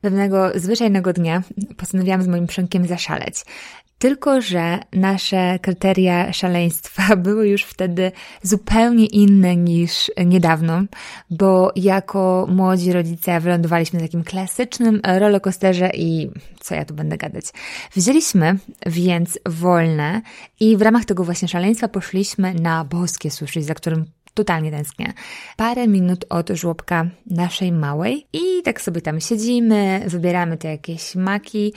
Pewnego zwyczajnego dnia postanowiłam z moim przynkiem zaszaleć. Tylko, że nasze kryteria szaleństwa były już wtedy zupełnie inne niż niedawno, bo jako młodzi rodzice wylądowaliśmy na takim klasycznym rollercoasterze i co ja tu będę gadać. Wzięliśmy więc wolne i w ramach tego właśnie szaleństwa poszliśmy na boskie sushi, za którym totalnie tęsknię. Parę minut od żłobka naszej małej i tak sobie tam siedzimy, wybieramy te jakieś maki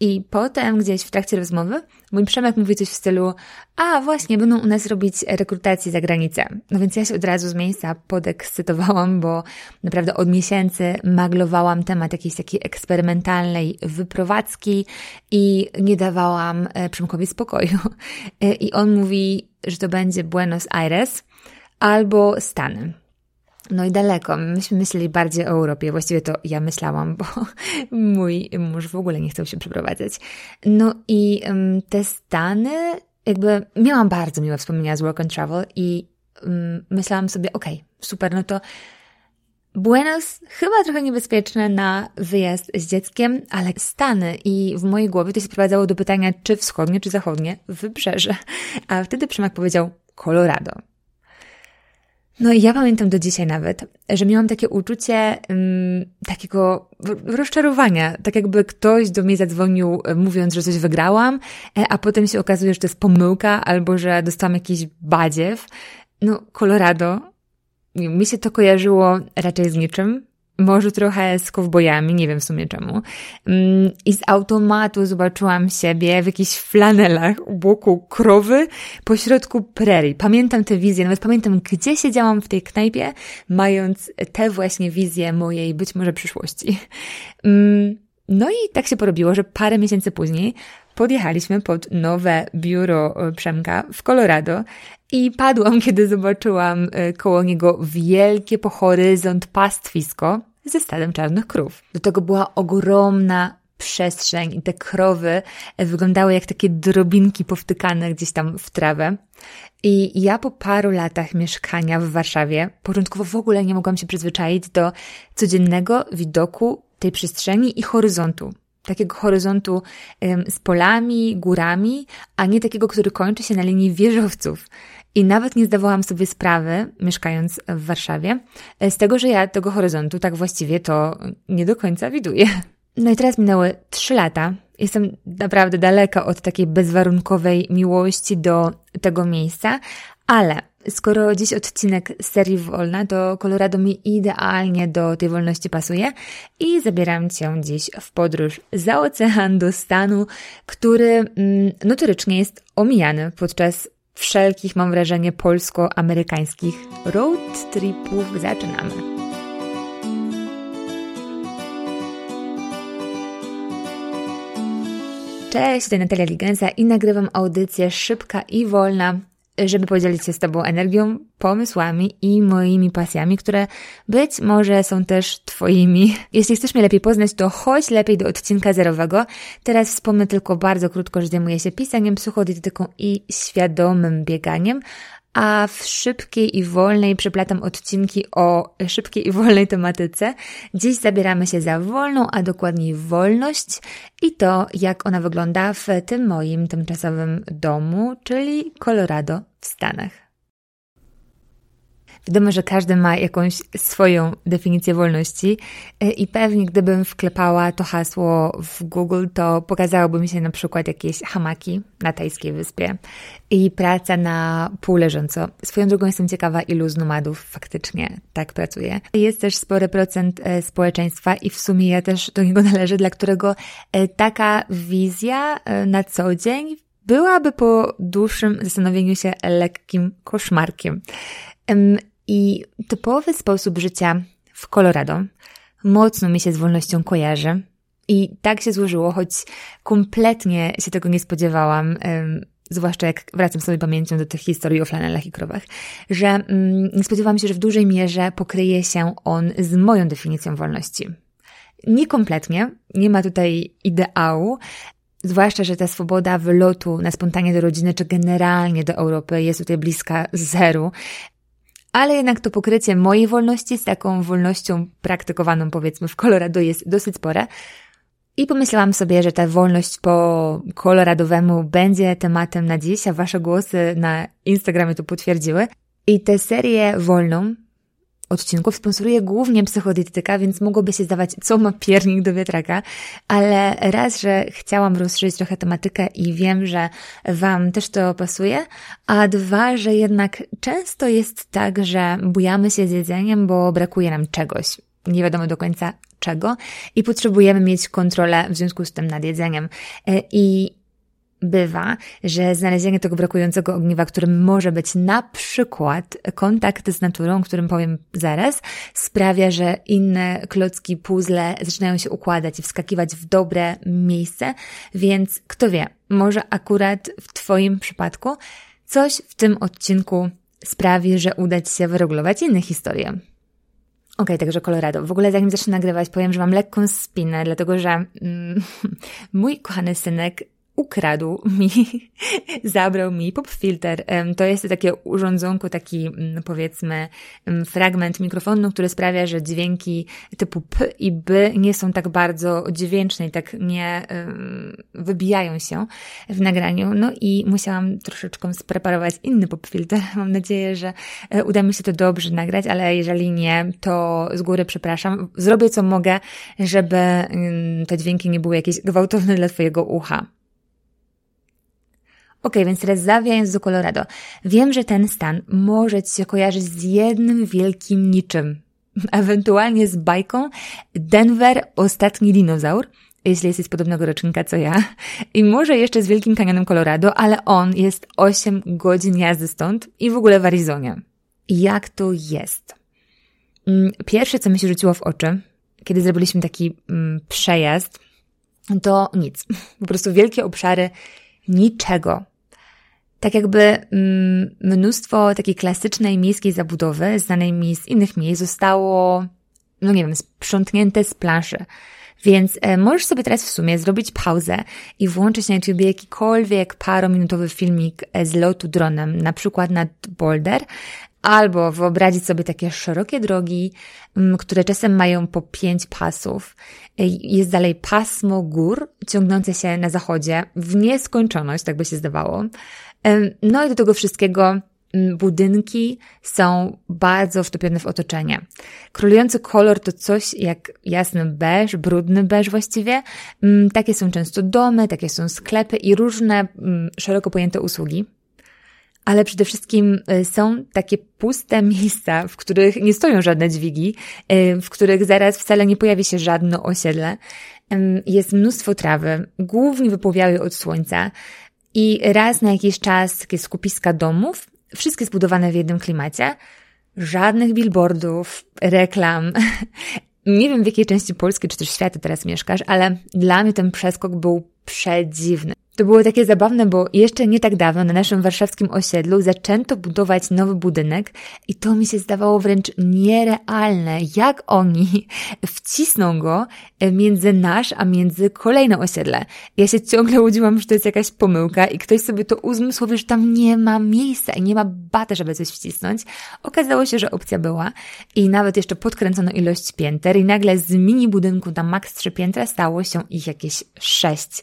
i potem gdzieś w trakcie rozmowy mój Przemek mówi coś w stylu a właśnie, będą u nas robić rekrutację za granicę. No więc ja się od razu z miejsca podekscytowałam, bo naprawdę od miesięcy maglowałam temat jakiejś takiej eksperymentalnej wyprowadzki i nie dawałam e, Przemkowi spokoju. E, I on mówi, że to będzie Buenos Aires albo Stany. No i daleko. Myśmy myśleli bardziej o Europie. Właściwie to ja myślałam, bo mój mąż w ogóle nie chciał się przeprowadzać. No i um, te Stany, jakby miałam bardzo miłe wspomnienia z Work and Travel i um, myślałam sobie, okej, okay, super, no to Buenos chyba trochę niebezpieczne na wyjazd z dzieckiem, ale Stany i w mojej głowie to się sprowadzało do pytania, czy wschodnie, czy zachodnie wybrzeże. A wtedy Przemek powiedział Colorado. No i ja pamiętam do dzisiaj nawet, że miałam takie uczucie um, takiego rozczarowania, tak jakby ktoś do mnie zadzwonił e, mówiąc, że coś wygrałam, e, a potem się okazuje, że to jest pomyłka albo że dostałam jakiś badziew. No, Colorado, mi się to kojarzyło raczej z niczym, może trochę z kowbojami, nie wiem w sumie czemu. Mm, I z automatu zobaczyłam siebie w jakichś flanelach u boku krowy pośrodku prerii. Pamiętam tę wizję, nawet pamiętam, gdzie siedziałam w tej knajpie, mając tę właśnie wizję mojej być może przyszłości. Mm, no i tak się porobiło, że parę miesięcy później podjechaliśmy pod nowe biuro e, Przemka w Colorado i padłam, kiedy zobaczyłam e, koło niego wielkie po horyzont pastwisko ze stadem czarnych krów. Do tego była ogromna przestrzeń i te krowy wyglądały jak takie drobinki powtykane gdzieś tam w trawę. I ja po paru latach mieszkania w Warszawie początkowo w ogóle nie mogłam się przyzwyczaić do codziennego widoku tej przestrzeni i horyzontu. Takiego horyzontu z polami, górami, a nie takiego, który kończy się na linii wieżowców. I nawet nie zdawałam sobie sprawy, mieszkając w Warszawie, z tego, że ja tego horyzontu tak właściwie to nie do końca widuję. No i teraz minęły trzy lata. Jestem naprawdę daleka od takiej bezwarunkowej miłości do tego miejsca, ale skoro dziś odcinek z serii Wolna, to Colorado mi idealnie do tej wolności pasuje i zabieram Cię dziś w podróż za ocean do stanu, który mm, notorycznie jest omijany podczas wszelkich, mam wrażenie, polsko-amerykańskich road tripów. Zaczynamy. Cześć, tutaj Natalia Ligenza i nagrywam audycję szybka i wolna żeby podzielić się z Tobą energią, pomysłami i moimi pasjami, które być może są też Twoimi. Jeśli chcesz mnie lepiej poznać, to chodź lepiej do odcinka zerowego. Teraz wspomnę tylko bardzo krótko, że zajmuję się pisaniem, psychodietyką i świadomym bieganiem, a w szybkiej i wolnej przeplatam odcinki o szybkiej i wolnej tematyce. Dziś zabieramy się za wolną, a dokładniej wolność i to, jak ona wygląda w tym moim tymczasowym domu, czyli Colorado w Stanach. Wiadomo, że każdy ma jakąś swoją definicję wolności e, i pewnie gdybym wklepała to hasło w Google, to pokazałoby mi się na przykład jakieś hamaki na tajskiej wyspie i praca na pół leżąco. Swoją drogą jestem ciekawa, ilu z nomadów faktycznie tak pracuje. Jest też spory procent e, społeczeństwa i w sumie ja też do niego należę, dla którego e, taka wizja na co dzień byłaby po dłuższym zastanowieniu się lekkim koszmarkiem. I typowy sposób życia w Colorado mocno mi się z wolnością kojarzy. I tak się złożyło, choć kompletnie się tego nie spodziewałam, zwłaszcza jak wracam sobie pamięcią do tych historii o flanelach i krowach, że mm, nie spodziewałam się, że w dużej mierze pokryje się on z moją definicją wolności. Nie kompletnie, nie ma tutaj ideału, Zwłaszcza, że ta swoboda wylotu na spontanie do rodziny, czy generalnie do Europy jest tutaj bliska zeru. Ale jednak to pokrycie mojej wolności z taką wolnością praktykowaną powiedzmy w Colorado jest dosyć spore. I pomyślałam sobie, że ta wolność po koloradowemu będzie tematem na dziś, a wasze głosy na Instagramie to potwierdziły. I tę serię wolną odcinków sponsoruje głównie psychodietetyka, więc mogłoby się zdawać, co ma piernik do wiatraka, ale raz, że chciałam rozszerzyć trochę tematykę i wiem, że Wam też to pasuje, a dwa, że jednak często jest tak, że bujamy się z jedzeniem, bo brakuje nam czegoś. Nie wiadomo do końca czego i potrzebujemy mieć kontrolę w związku z tym nad jedzeniem. E, I bywa, że znalezienie tego brakującego ogniwa, którym może być na przykład kontakt z naturą, o którym powiem zaraz, sprawia, że inne klocki puzzle zaczynają się układać i wskakiwać w dobre miejsce, więc kto wie, może akurat w Twoim przypadku coś w tym odcinku sprawi, że uda Ci się wyregulować inne historie. Okej, okay, także Colorado. W ogóle zanim zacznę nagrywać, powiem, że mam lekką spinę, dlatego że mm, mój kochany synek ukradł mi, zabrał mi popfilter. To jest takie urządzonko, taki mm, powiedzmy fragment mikrofonu, który sprawia, że dźwięki typu P i B nie są tak bardzo dźwięczne i tak nie wybijają się w nagraniu. No i musiałam troszeczkę spreparować inny popfilter. Mam nadzieję, że e, uda mi się to dobrze nagrać, ale jeżeli nie, to z góry przepraszam. Zrobię co mogę, żeby te dźwięki nie były jakieś gwałtowne dla Twojego ucha. Ok, więc teraz zawijając do Colorado. Wiem, że ten stan może Ci się kojarzyć z jednym wielkim niczym. Ewentualnie z bajką Denver, ostatni dinozaur, jeśli jesteś podobnego rocznika co ja. I może jeszcze z Wielkim Kanionem Colorado, ale on jest 8 godzin jazdy stąd i w ogóle w Arizonie. Jak to jest? Mm, pierwsze, co mi się rzuciło w oczy, kiedy zrobiliśmy taki mm, przejazd, to nic. Po prostu wielkie obszary niczego. Tak jakby mm, mnóstwo takiej klasycznej miejskiej zabudowy, znanej mi z innych miejsc, zostało, no nie wiem, sprzątnięte z planszy. Więc e, możesz sobie teraz w sumie zrobić pauzę i włączyć na YouTube jakikolwiek parominutowy filmik e, z lotu dronem, na przykład nad Boulder, albo wyobrazić sobie takie szerokie drogi, m, które czasem mają po pięć pasów. E, jest dalej pasmo gór ciągnące się na zachodzie w nieskończoność, tak by się zdawało. No i do tego wszystkiego mm, budynki są bardzo wtopione w otoczenie. Królujący kolor to coś jak jasny beż, brudny beż właściwie. Mm, takie są często domy, takie są sklepy i różne mm, szeroko pojęte usługi. Ale przede wszystkim y, są takie puste miejsca, w których nie stoją żadne dźwigi, y, w których zaraz wcale nie pojawi się żadne osiedle. Jest mnóstwo trawy, głównie wypłowiały od słońca. I raz na jakiś czas takie skupiska domów, wszystkie zbudowane w jednym klimacie, żadnych billboardów, reklam. Nie wiem w jakiej części Polski czy też świata teraz mieszkasz, ale dla mnie ten przeskok był przedziwny. To było takie zabawne, bo jeszcze nie tak dawno na naszym warszawskim osiedlu zaczęto budować nowy budynek i to mi się zdawało wręcz nierealne, jak oni wcisną go między nasz, a między kolejne osiedle. Ja się ciągle łudziłam, że to jest jakaś pomyłka i ktoś sobie to uzmysłowił, że tam nie ma miejsca i nie ma bata, żeby coś wcisnąć. Okazało się, że opcja była i nawet jeszcze podkręcono ilość pięter i nagle z mini budynku na max trzy piętra stało się ich jakieś sześć.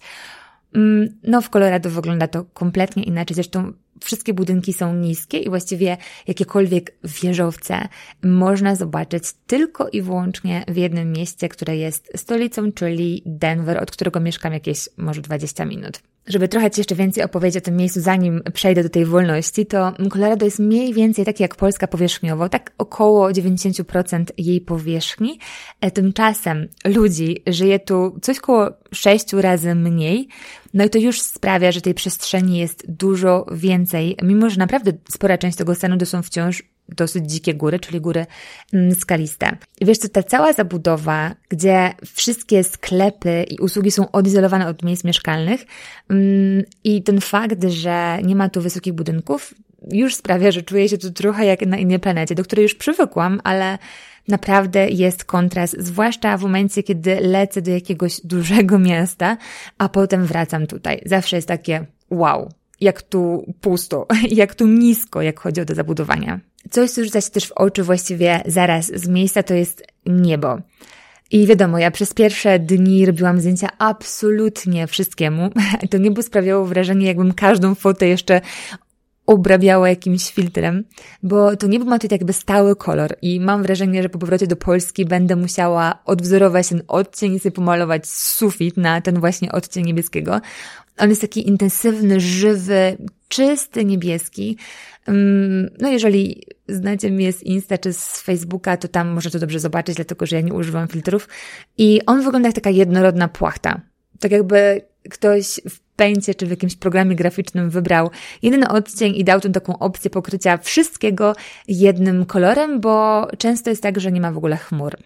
Mm, no, w Colorado wygląda to kompletnie inaczej. Zresztą wszystkie budynki są niskie i właściwie jakiekolwiek wieżowce można zobaczyć tylko i wyłącznie w jednym mieście, które jest stolicą, czyli Denver, od którego mieszkam jakieś może 20 minut. Żeby trochę Ci jeszcze więcej opowiedzieć o tym miejscu, zanim przejdę do tej wolności, to Colorado jest mniej więcej takie jak Polska powierzchniowo, tak około 90% jej powierzchni. E, tymczasem ludzi żyje tu coś koło 6 razy mniej, no i to już sprawia, że tej przestrzeni jest dużo więcej, mimo że naprawdę spora część tego stanu to są wciąż dosyć dzikie góry, czyli góry mm, skaliste. I wiesz co, ta cała zabudowa, gdzie wszystkie sklepy i usługi są odizolowane od miejsc mieszkalnych mm, i ten fakt, że nie ma tu wysokich budynków, już sprawia, że czuję się tu trochę jak na innej planecie, do której już przywykłam, ale naprawdę jest kontrast, zwłaszcza w momencie, kiedy lecę do jakiegoś dużego miasta, a potem wracam tutaj. Zawsze jest takie wow, jak tu pusto, jak tu nisko, jak chodzi o te zabudowania. coś, co rzuca się też w oczy właściwie zaraz z miejsca, to jest niebo. I wiadomo, ja przez pierwsze dni robiłam zdjęcia absolutnie wszystkiemu. To niebo sprawiało wrażenie, jakbym każdą fotę jeszcze obrabiała jakimś filtrem, bo to niebo ma tutaj jakby stały kolor i mam wrażenie, że po powrocie do Polski będę musiała odwzorować ten odcień i sobie pomalować sufit na ten właśnie odcień niebieskiego. On jest taki intensywny, żywy, czysty niebieski. Mm, no jeżeli znacie mnie z Insta czy z Facebooka, to tam możecie to dobrze zobaczyć, dlatego że ja nie używam filtrów. I on wygląda jak taka jednorodna płachta. Tak jakby ktoś w pęcie czy w jakimś programie graficznym wybrał jeden odcień i dał tą taką opcję pokrycia wszystkiego jednym kolorem, bo często jest tak, że nie ma w ogóle chmur.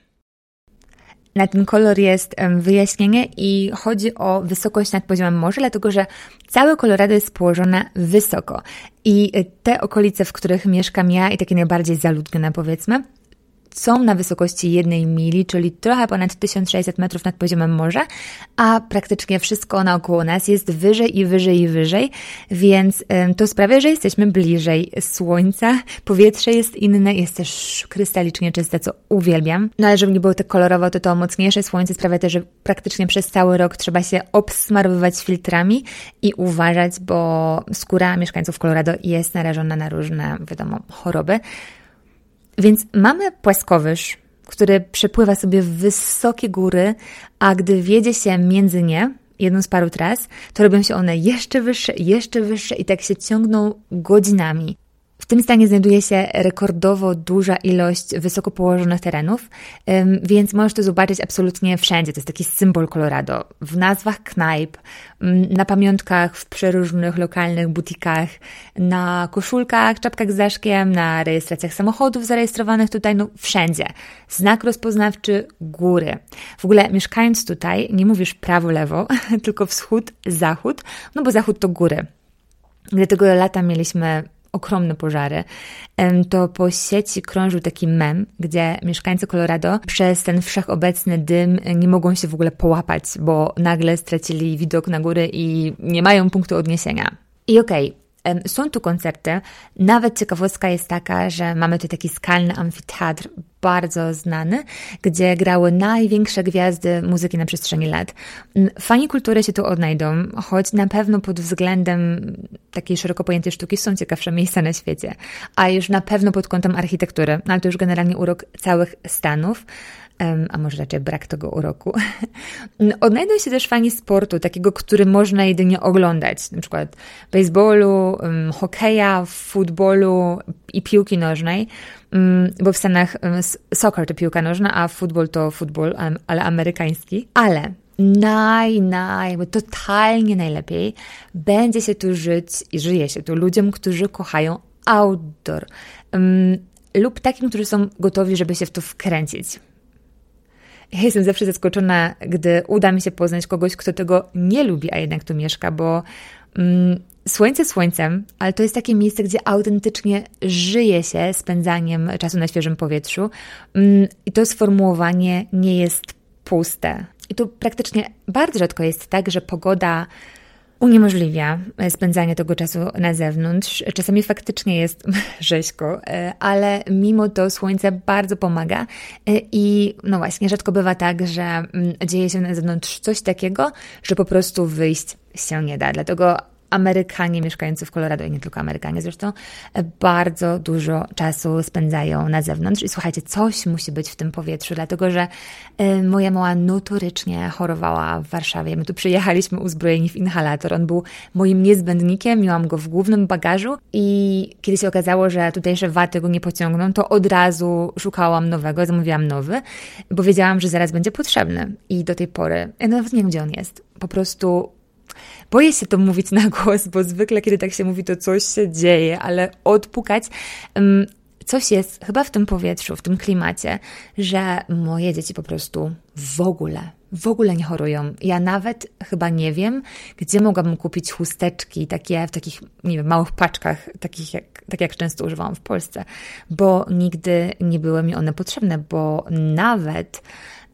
Na ten kolor jest wyjaśnienie i chodzi o wysokość nad poziomem morza, dlatego że całe Colorado jest położone wysoko. I te okolice, w których mieszkam ja i takie najbardziej zaludnione powiedzmy, są na wysokości jednej mili, czyli trochę ponad 1600 metrów nad poziomem morza, a praktycznie wszystko naokoło nas jest wyżej i wyżej i wyżej, więc to sprawia, że jesteśmy bliżej Słońca. Powietrze jest inne, jest też krystalicznie czyste, co uwielbiam. No ale żeby nie było tak kolorowo, to to mocniejsze słońce sprawia też, że praktycznie przez cały rok trzeba się obsmarowywać filtrami i uważać, bo skóra mieszkańców Colorado jest narażona na różne, wiadomo, choroby. Więc mamy płaskowyż, który przepływa sobie w wysokie góry, a gdy wiedzie się między nie, jedną z paru tras, to robią się one jeszcze wyższe, jeszcze wyższe i tak się ciągną godzinami. W tym stanie znajduje się rekordowo duża ilość wysoko położonych terenów, więc możesz to zobaczyć absolutnie wszędzie. To jest taki symbol Colorado. W nazwach knajp, na pamiątkach, w przeróżnych lokalnych butikach, na koszulkach, czapkach z daszkiem, na rejestracjach samochodów zarejestrowanych tutaj, no wszędzie. Znak rozpoznawczy góry. W ogóle mieszkając tutaj nie mówisz prawo, lewo, tylko wschód, zachód, no bo zachód to góry. Gdy tego lata mieliśmy ogromne pożary, to po sieci krążył taki mem, gdzie mieszkańcy Colorado przez ten wszechobecny dym nie mogą się w ogóle połapać, bo nagle stracili widok na góry i nie mają punktu odniesienia. I okej, okay, są tu koncerty. Nawet ciekawostka jest taka, że mamy tu taki skalny amfiteatr, bardzo znany, gdzie grały największe gwiazdy muzyki na przestrzeni lat. Fani kultury się tu odnajdą, choć na pewno pod względem takiej szeroko pojętej sztuki są ciekawsze miejsca na świecie, a już na pewno pod kątem architektury, ale to już generalnie urok całych Stanów a może raczej brak tego uroku. Odnajdą się też fani sportu, takiego, który można jedynie oglądać, na przykład baseballu, hokeja, futbolu i piłki nożnej, bo w Stanach soccer to piłka nożna, a futbol to futbol, ale amerykański. Ale naj, naj, bo totalnie najlepiej będzie się tu żyć i żyje się tu ludziom, którzy kochają outdoor lub takim, którzy są gotowi, żeby się w to wkręcić. Ja jestem zawsze zaskoczona, gdy uda mi się poznać kogoś, kto tego nie lubi, a jednak tu mieszka, bo mm, słońce słońcem, ale to jest takie miejsce, gdzie autentycznie żyje się spędzaniem czasu na świeżym powietrzu mm, i to sformułowanie nie jest puste. I tu praktycznie bardzo rzadko jest tak, że pogoda uniemożliwia e, spędzanie tego czasu na zewnątrz. Czasami faktycznie jest rzeźko, e, ale mimo to słońce bardzo pomaga e, i no właśnie, rzadko bywa tak, że mm, dzieje się na zewnątrz coś takiego, że po prostu wyjść się nie da. Dlatego Amerykanie mieszkający w Colorado i nie tylko Amerykanie zresztą bardzo dużo czasu spędzają na zewnątrz i słuchajcie, coś musi być w tym powietrzu, dlatego że y, moja mała notorycznie chorowała w Warszawie. My tu przyjechaliśmy uzbrojeni w inhalator. On był moim niezbędnikiem, miałam go w głównym bagażu i kiedy się okazało, że tutejsze waty go nie pociągną, to od razu szukałam nowego, zamówiłam nowy, bo wiedziałam, że zaraz będzie potrzebny. I do tej pory, ja nawet nie wiem, gdzie on jest. Po prostu Boję się to mówić na głos, bo zwykle, kiedy tak się mówi, to coś się dzieje, ale odpukać. Coś jest chyba w tym powietrzu, w tym klimacie, że moje dzieci po prostu w ogóle, w ogóle nie chorują. Ja nawet chyba nie wiem, gdzie mogłabym kupić chusteczki takie w takich, nie wiem, małych paczkach, takich jak, tak jak często używałam w Polsce, bo nigdy nie były mi one potrzebne, bo nawet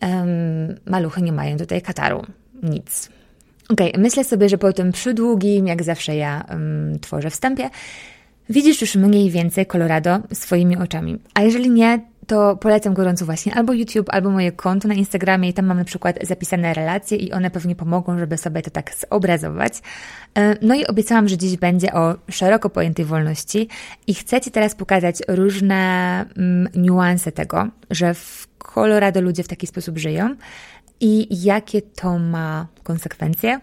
um, maluchy nie mają tutaj kataru. Nic. Okej, okay, myślę sobie, że po tym przydługim, jak zawsze ja um, tworzę wstępie, widzisz już mniej więcej Colorado swoimi oczami. A jeżeli nie, to polecam gorąco właśnie albo YouTube, albo moje konto na Instagramie i tam mam na przykład zapisane relacje i one pewnie pomogą, żeby sobie to tak zobrazować. E, no i obiecałam, że dziś będzie o szeroko pojętej wolności i chcę Ci teraz pokazać różne mm, niuanse tego, że w Colorado ludzie w taki sposób żyją i jakie to ma konsekwencje.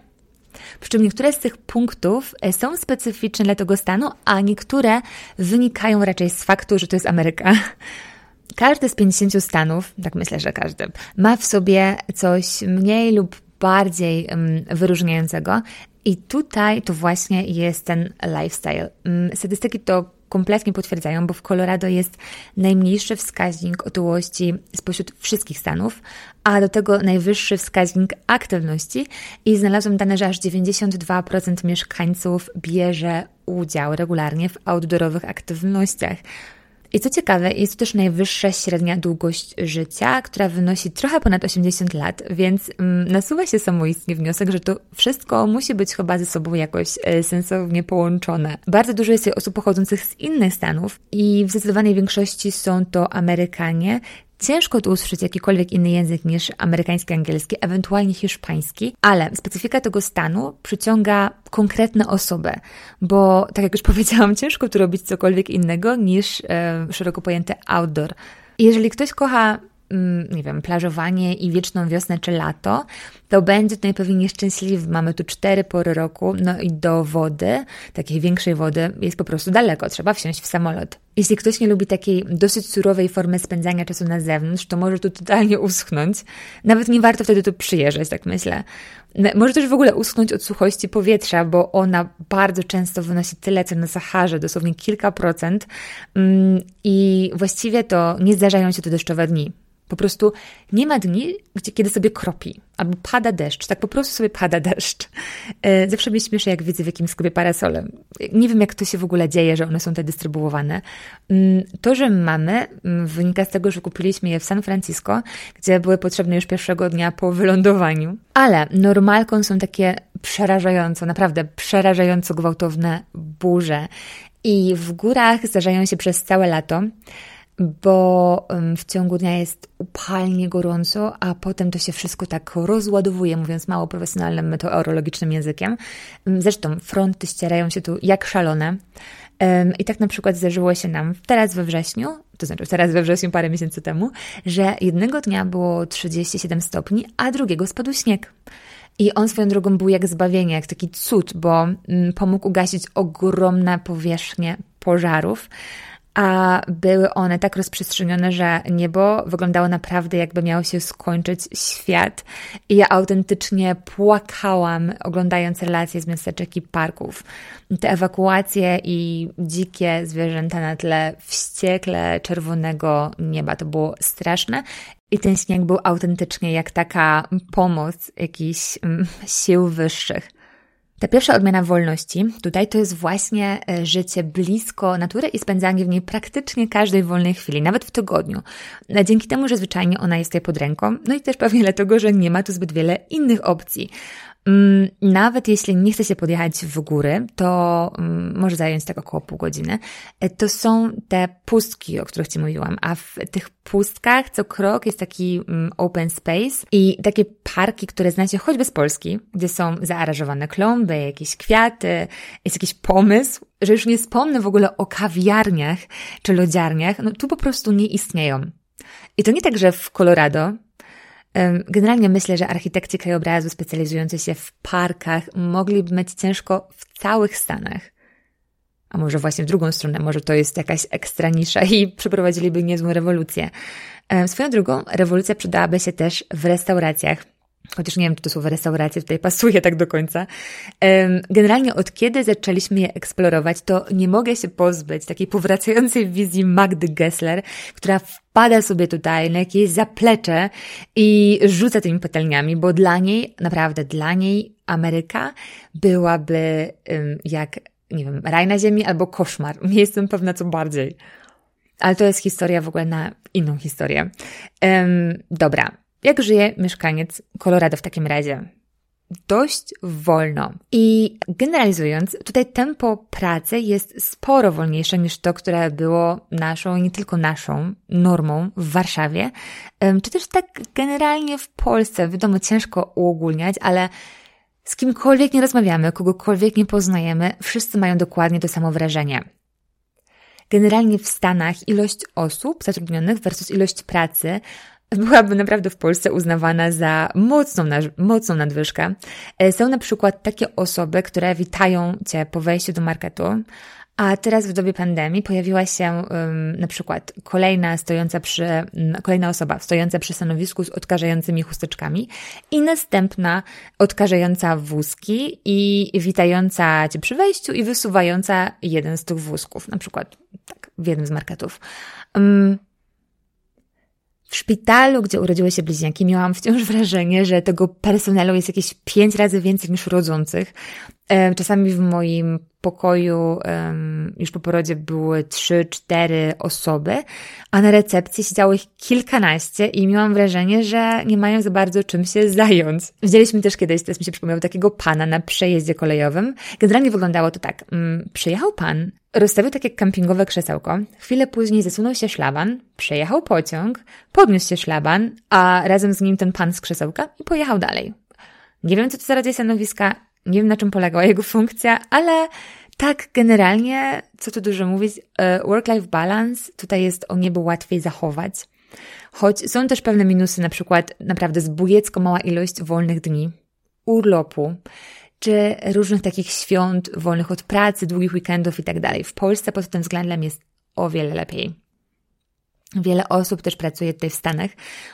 Przy czym niektóre z tych punktów e, są specyficzne dla tego stanu, a niektóre wynikają raczej z faktu, że to jest Ameryka. Każdy z 50 stanów, tak myślę, że każdy, ma w sobie coś mniej lub bardziej um, wyróżniającego. I tutaj to właśnie jest ten lifestyle. Um, statystyki to kompletnie potwierdzają, bo w Colorado jest najmniejszy wskaźnik otyłości spośród wszystkich stanów, a do tego najwyższy wskaźnik aktywności i znalazłam dane, że aż 92% mieszkańców bierze udział regularnie w outdoorowych aktywnościach. I co ciekawe, jest to też najwyższa średnia długość życia, która wynosi trochę ponad 80 lat, więc mm, nasuwa się samoistnie wniosek, że to wszystko musi być chyba ze sobą jakoś e, sensownie połączone. Bardzo dużo jest osób pochodzących z innych stanów i w zdecydowanej większości są to Amerykanie, Ciężko tu usłyszeć jakikolwiek inny język niż amerykański, angielski, ewentualnie hiszpański, ale specyfika tego stanu przyciąga konkretne osoby, bo tak jak już powiedziałam, ciężko tu robić cokolwiek innego niż e, szeroko pojęte outdoor. Jeżeli ktoś kocha nie wiem, plażowanie i wieczną wiosnę czy lato, to będzie to najpewniej szczęśliwy. Mamy tu cztery pory roku, no i do wody, takiej większej wody, jest po prostu daleko, trzeba wsiąść w samolot. Jeśli ktoś nie lubi takiej dosyć surowej formy spędzania czasu na zewnątrz, to może tu totalnie uschnąć. Nawet nie warto wtedy tu przyjeżdżać, tak myślę. Może też w ogóle uschnąć od suchości powietrza, bo ona bardzo często wynosi tyle, co na Saharze, dosłownie kilka procent. Mm, I właściwie to nie zdarzają się tu deszczowe dni. Po prostu nie ma dni, gdzie, kiedy sobie kropi, albo pada deszcz, tak po prostu sobie pada deszcz. E, zawsze mnie śmieszy, jak widzę w jakimś sklepie parasolem. Nie wiem, jak to się w ogóle dzieje, że one są te dystrybuowane. Mm, to, że mamy, mm, wynika z tego, że kupiliśmy je w San Francisco, gdzie były potrzebne już pierwszego dnia po wylądowaniu. Ale normalką są takie przerażająco, naprawdę przerażająco gwałtowne burze. I w górach zdarzają się przez całe lato bo w ciągu dnia jest upalnie gorąco, a potem to się wszystko tak rozładowuje, mówiąc mało profesjonalnym meteorologicznym językiem. Zresztą fronty ścierają się tu jak szalone. I tak na przykład zdarzyło się nam teraz we wrześniu, to znaczy teraz we wrześniu parę miesięcy temu, że jednego dnia było 37 stopni, a drugiego spadł śnieg. I on swoją drogą był jak zbawienie, jak taki cud, bo pomógł ugasić ogromne powierzchnie pożarów a były one tak rozprzestrzenione, że niebo wyglądało naprawdę jakby miał się skończyć świat. I ja autentycznie płakałam, oglądając relacje z miasteczek i parków. Te ewakuacje i dzikie zwierzęta na tle wściekle czerwonego nieba to było straszne. I ten śnieg był autentycznie jak taka pomoc jakichś mm, sił wyższych. Ta pierwsza odmiana wolności tutaj to jest właśnie e, życie blisko natury i spędzanie w niej praktycznie każdej wolnej chwili, nawet w tygodniu. E, dzięki temu, że zwyczajnie ona jest tutaj pod ręką, no i też pewnie dlatego, że nie ma tu zbyt wiele innych opcji. Mm, nawet jeśli nie chce się podjechać w góry, to mm, może zająć tak około pół godziny. E, to są te pustki, o których Ci mówiłam, a w tych pustkach co krok jest taki mm, open space i takie parki, które znacie choćby z Polski, gdzie są zaaranżowane klomby, jakieś kwiaty, jest jakiś pomysł, że już nie wspomnę w ogóle o kawiarniach czy lodziarniach, no tu po prostu nie istnieją. I to nie tak, że w Colorado Generalnie myślę, że architekci krajobrazu specjalizujący się w parkach mogliby mieć ciężko w całych Stanach. A może właśnie w drugą stronę, może to jest jakaś ekstra nisza i przeprowadziliby niezłą rewolucję. Swoją drugą, rewolucja przydałaby się też w restauracjach chociaż nie wiem, czy to słowo restauracja tutaj pasuje tak do końca. Generalnie od kiedy zaczęliśmy je eksplorować, to nie mogę się pozbyć takiej powracającej wizji Magdy Gessler, która wpada sobie tutaj na jakieś zaplecze i rzuca tymi patelniami, bo dla niej, naprawdę dla niej Ameryka byłaby jak, nie wiem, raj na ziemi albo koszmar. Nie jestem pewna co bardziej. Ale to jest historia w ogóle na inną historię. Um, dobra, jak żyje mieszkaniec Colorado w takim razie? dość wolno. I generalizując, tutaj tempo pracy jest sporo wolniejsze niż to, które było naszą, nie tylko naszą normą w Warszawie, czy też tak generalnie w Polsce. Wiadomo, ciężko uogólniać, ale z kimkolwiek nie rozmawiamy, kogokolwiek nie poznajemy, wszyscy mają dokładnie to samo wrażenie. Generalnie w Stanach ilość osób zatrudnionych versus ilość pracy byłaby naprawdę w Polsce uznawana za mocną, mocną nadwyżkę. E, są na przykład takie osoby, które witają Cię po wejściu do marketu, a teraz w dobie pandemii pojawiła się um, na przykład kolejna stojąca przy, kolejna osoba stojąca przy stanowisku z odkażającymi chusteczkami i następna odkażająca wózki i witająca Cię przy wejściu i wysuwająca jeden z tych wózków, na przykład tak, w jednym z marketów. Um, w szpitalu, gdzie urodziły się bliźniaki, miałam wciąż wrażenie, że tego personelu jest jakieś pięć razy więcej niż rodzących. Czasami w moim pokoju już po porodzie były trzy, cztery osoby, a na recepcji siedziało ich kilkanaście i miałam wrażenie, że nie mają za bardzo czym się zająć. Widzieliśmy też kiedyś, teraz mi się przypomniał, takiego pana na przejeździe kolejowym. Generalnie wyglądało to tak. Mm, przyjechał pan, rozstawił takie kampingowe krzesełko, chwilę później zasunął się szlaban, przejechał pociąg, podniósł się szlaban, a razem z nim ten pan z krzesełka i pojechał dalej. Nie wiem, co to za rodzaj stanowiska, nie wiem, na czym polegała jego funkcja, ale tak generalnie, co tu dużo mówić, e, work-life balance tutaj jest o niebo łatwiej zachować. Choć są też pewne minusy, na przykład naprawdę zbójecko mała ilość wolnych dni, urlopu, czy różnych takich świąt wolnych od pracy, długich weekendów i tak dalej. W Polsce pod tym względem jest o wiele lepiej. Wiele osób też pracuje tutaj w Stanach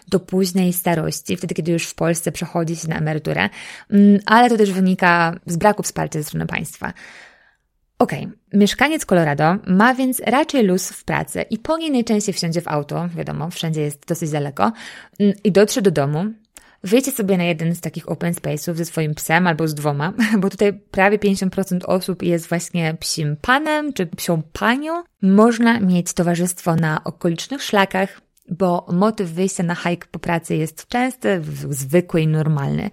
do późnej starości, wtedy kiedy już w Polsce przechodzi się na emeryturę, mm, ale to też wynika z braku wsparcia ze strony państwa. Okej, okay. mieszkaniec Colorado ma więc raczej luz w pracy i po niej najczęściej wsiądzie w auto, wiadomo, wszędzie jest dosyć daleko, mm, i dotrze do domu, Wyjdźcie sobie na jeden z takich open space'ów ze swoim psem albo z dwoma, bo tutaj prawie 50% osób jest właśnie psim panem czy psią panią. Można mieć towarzystwo na okolicznych szlakach, bo motyw wyjścia na hike po pracy jest częsty, zwykły i normalny.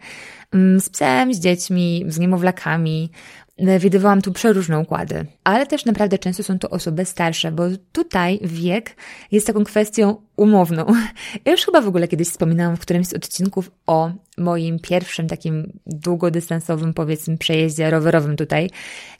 Mm, z psem, z dziećmi, z niemowlakami, widywałam tu przeróżne układy, ale też naprawdę często są to osoby starsze, bo tutaj wiek jest taką kwestią umowną. Ja już chyba w ogóle kiedyś wspominałam w którymś z odcinków o moim pierwszym takim długodystansowym, powiedzmy, przejeździe rowerowym tutaj,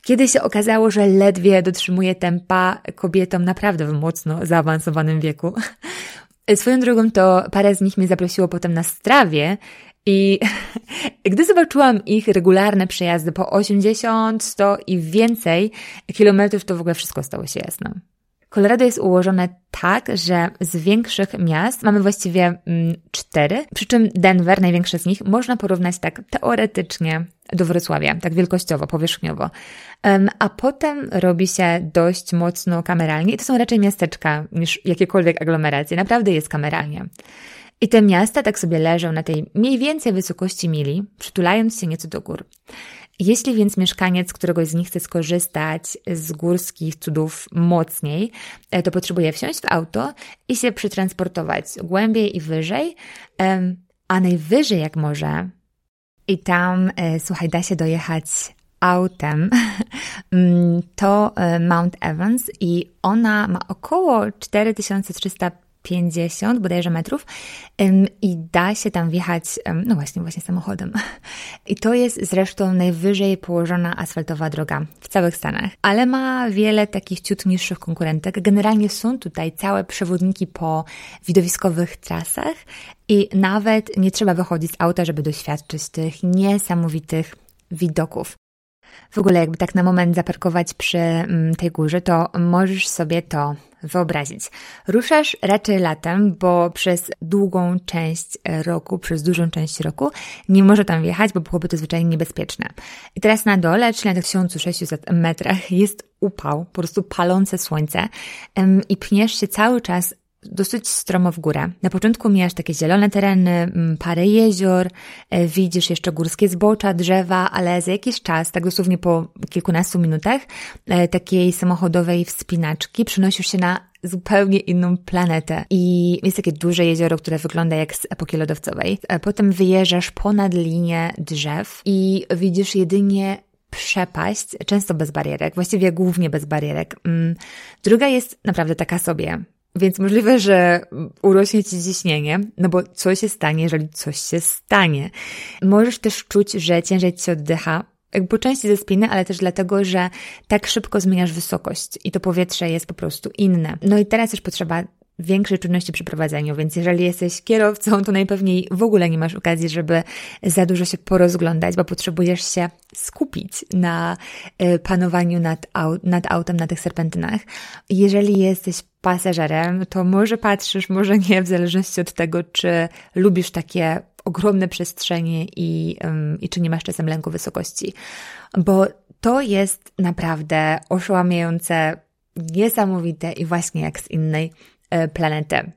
kiedy się okazało, że ledwie dotrzymuje tempa kobietom naprawdę w mocno zaawansowanym wieku. Swoją drogą to parę z nich mnie zaprosiło potem na strawie i gdy zobaczyłam ich regularne przejazdy po 80, 100 i więcej kilometrów, to w ogóle wszystko stało się jasne. Colorado jest ułożone tak, że z większych miast mamy właściwie mm, cztery, przy czym Denver, największe z nich, można porównać tak teoretycznie do Wrocławia, tak wielkościowo, powierzchniowo. A potem robi się dość mocno kameralnie i to są raczej miasteczka niż jakiekolwiek aglomeracje. Naprawdę jest kameralnie. I te miasta tak sobie leżą na tej mniej więcej wysokości mili, przytulając się nieco do gór. Jeśli więc mieszkaniec któregoś z nich chce skorzystać z górskich cudów mocniej, e, to potrzebuje wsiąść w auto i się przetransportować głębiej i wyżej, a najwyżej jak może. I tam, e, słuchaj, da się dojechać autem, mm, to e, Mount Evans i ona ma około 4300 50 bodajże metrów i da się tam wjechać, no właśnie, właśnie samochodem. I to jest zresztą najwyżej położona asfaltowa droga w całych Stanach, ale ma wiele takich ciut niższych konkurentek. Generalnie są tutaj całe przewodniki po widowiskowych trasach i nawet nie trzeba wychodzić z auta, żeby doświadczyć tych niesamowitych widoków. W ogóle, jakby tak na moment zaparkować przy mm, tej górze, to możesz sobie to wyobrazić. Ruszasz raczej latem, bo przez długą część roku, przez dużą część roku nie może tam wjechać, bo byłoby to zwyczajnie niebezpieczne. I teraz na dole, czyli na tych 1600 metrach, jest upał, po prostu palące słońce i pniesz się cały czas dosyć stromo w górę. Na początku mijasz takie zielone tereny, mm, parę jezior, e, widzisz jeszcze górskie zbocza, drzewa, ale za jakiś czas, tak dosłownie po kilkunastu minutach e, takiej samochodowej wspinaczki przenosisz się na zupełnie inną planetę. I jest takie duże jezioro, które wygląda jak z epoki lodowcowej. E, potem wyjeżdżasz ponad linię drzew i widzisz jedynie przepaść, często bez barierek, właściwie głównie bez barierek. Mm, druga jest naprawdę taka sobie. Więc możliwe, że urośnie ci ciśnienie, no bo co się stanie, jeżeli coś się stanie? Możesz też czuć, że ciężej ci oddycha, jakby po części ze spiny, ale też dlatego, że tak szybko zmieniasz wysokość i to powietrze jest po prostu inne. No i teraz też potrzeba większej czujności przy prowadzeniu, więc jeżeli jesteś kierowcą, to najpewniej w ogóle nie masz okazji, żeby za dużo się porozglądać, bo potrzebujesz się skupić na e, panowaniu nad, aut, nad autem na tych serpentynach. Jeżeli jesteś pasażerem, to może patrzysz, może nie, w zależności od tego, czy lubisz takie ogromne przestrzenie i, i czy nie masz czasem lęku wysokości. Bo to jest naprawdę oszałamiające, niesamowite i właśnie jak z innej E, planetę.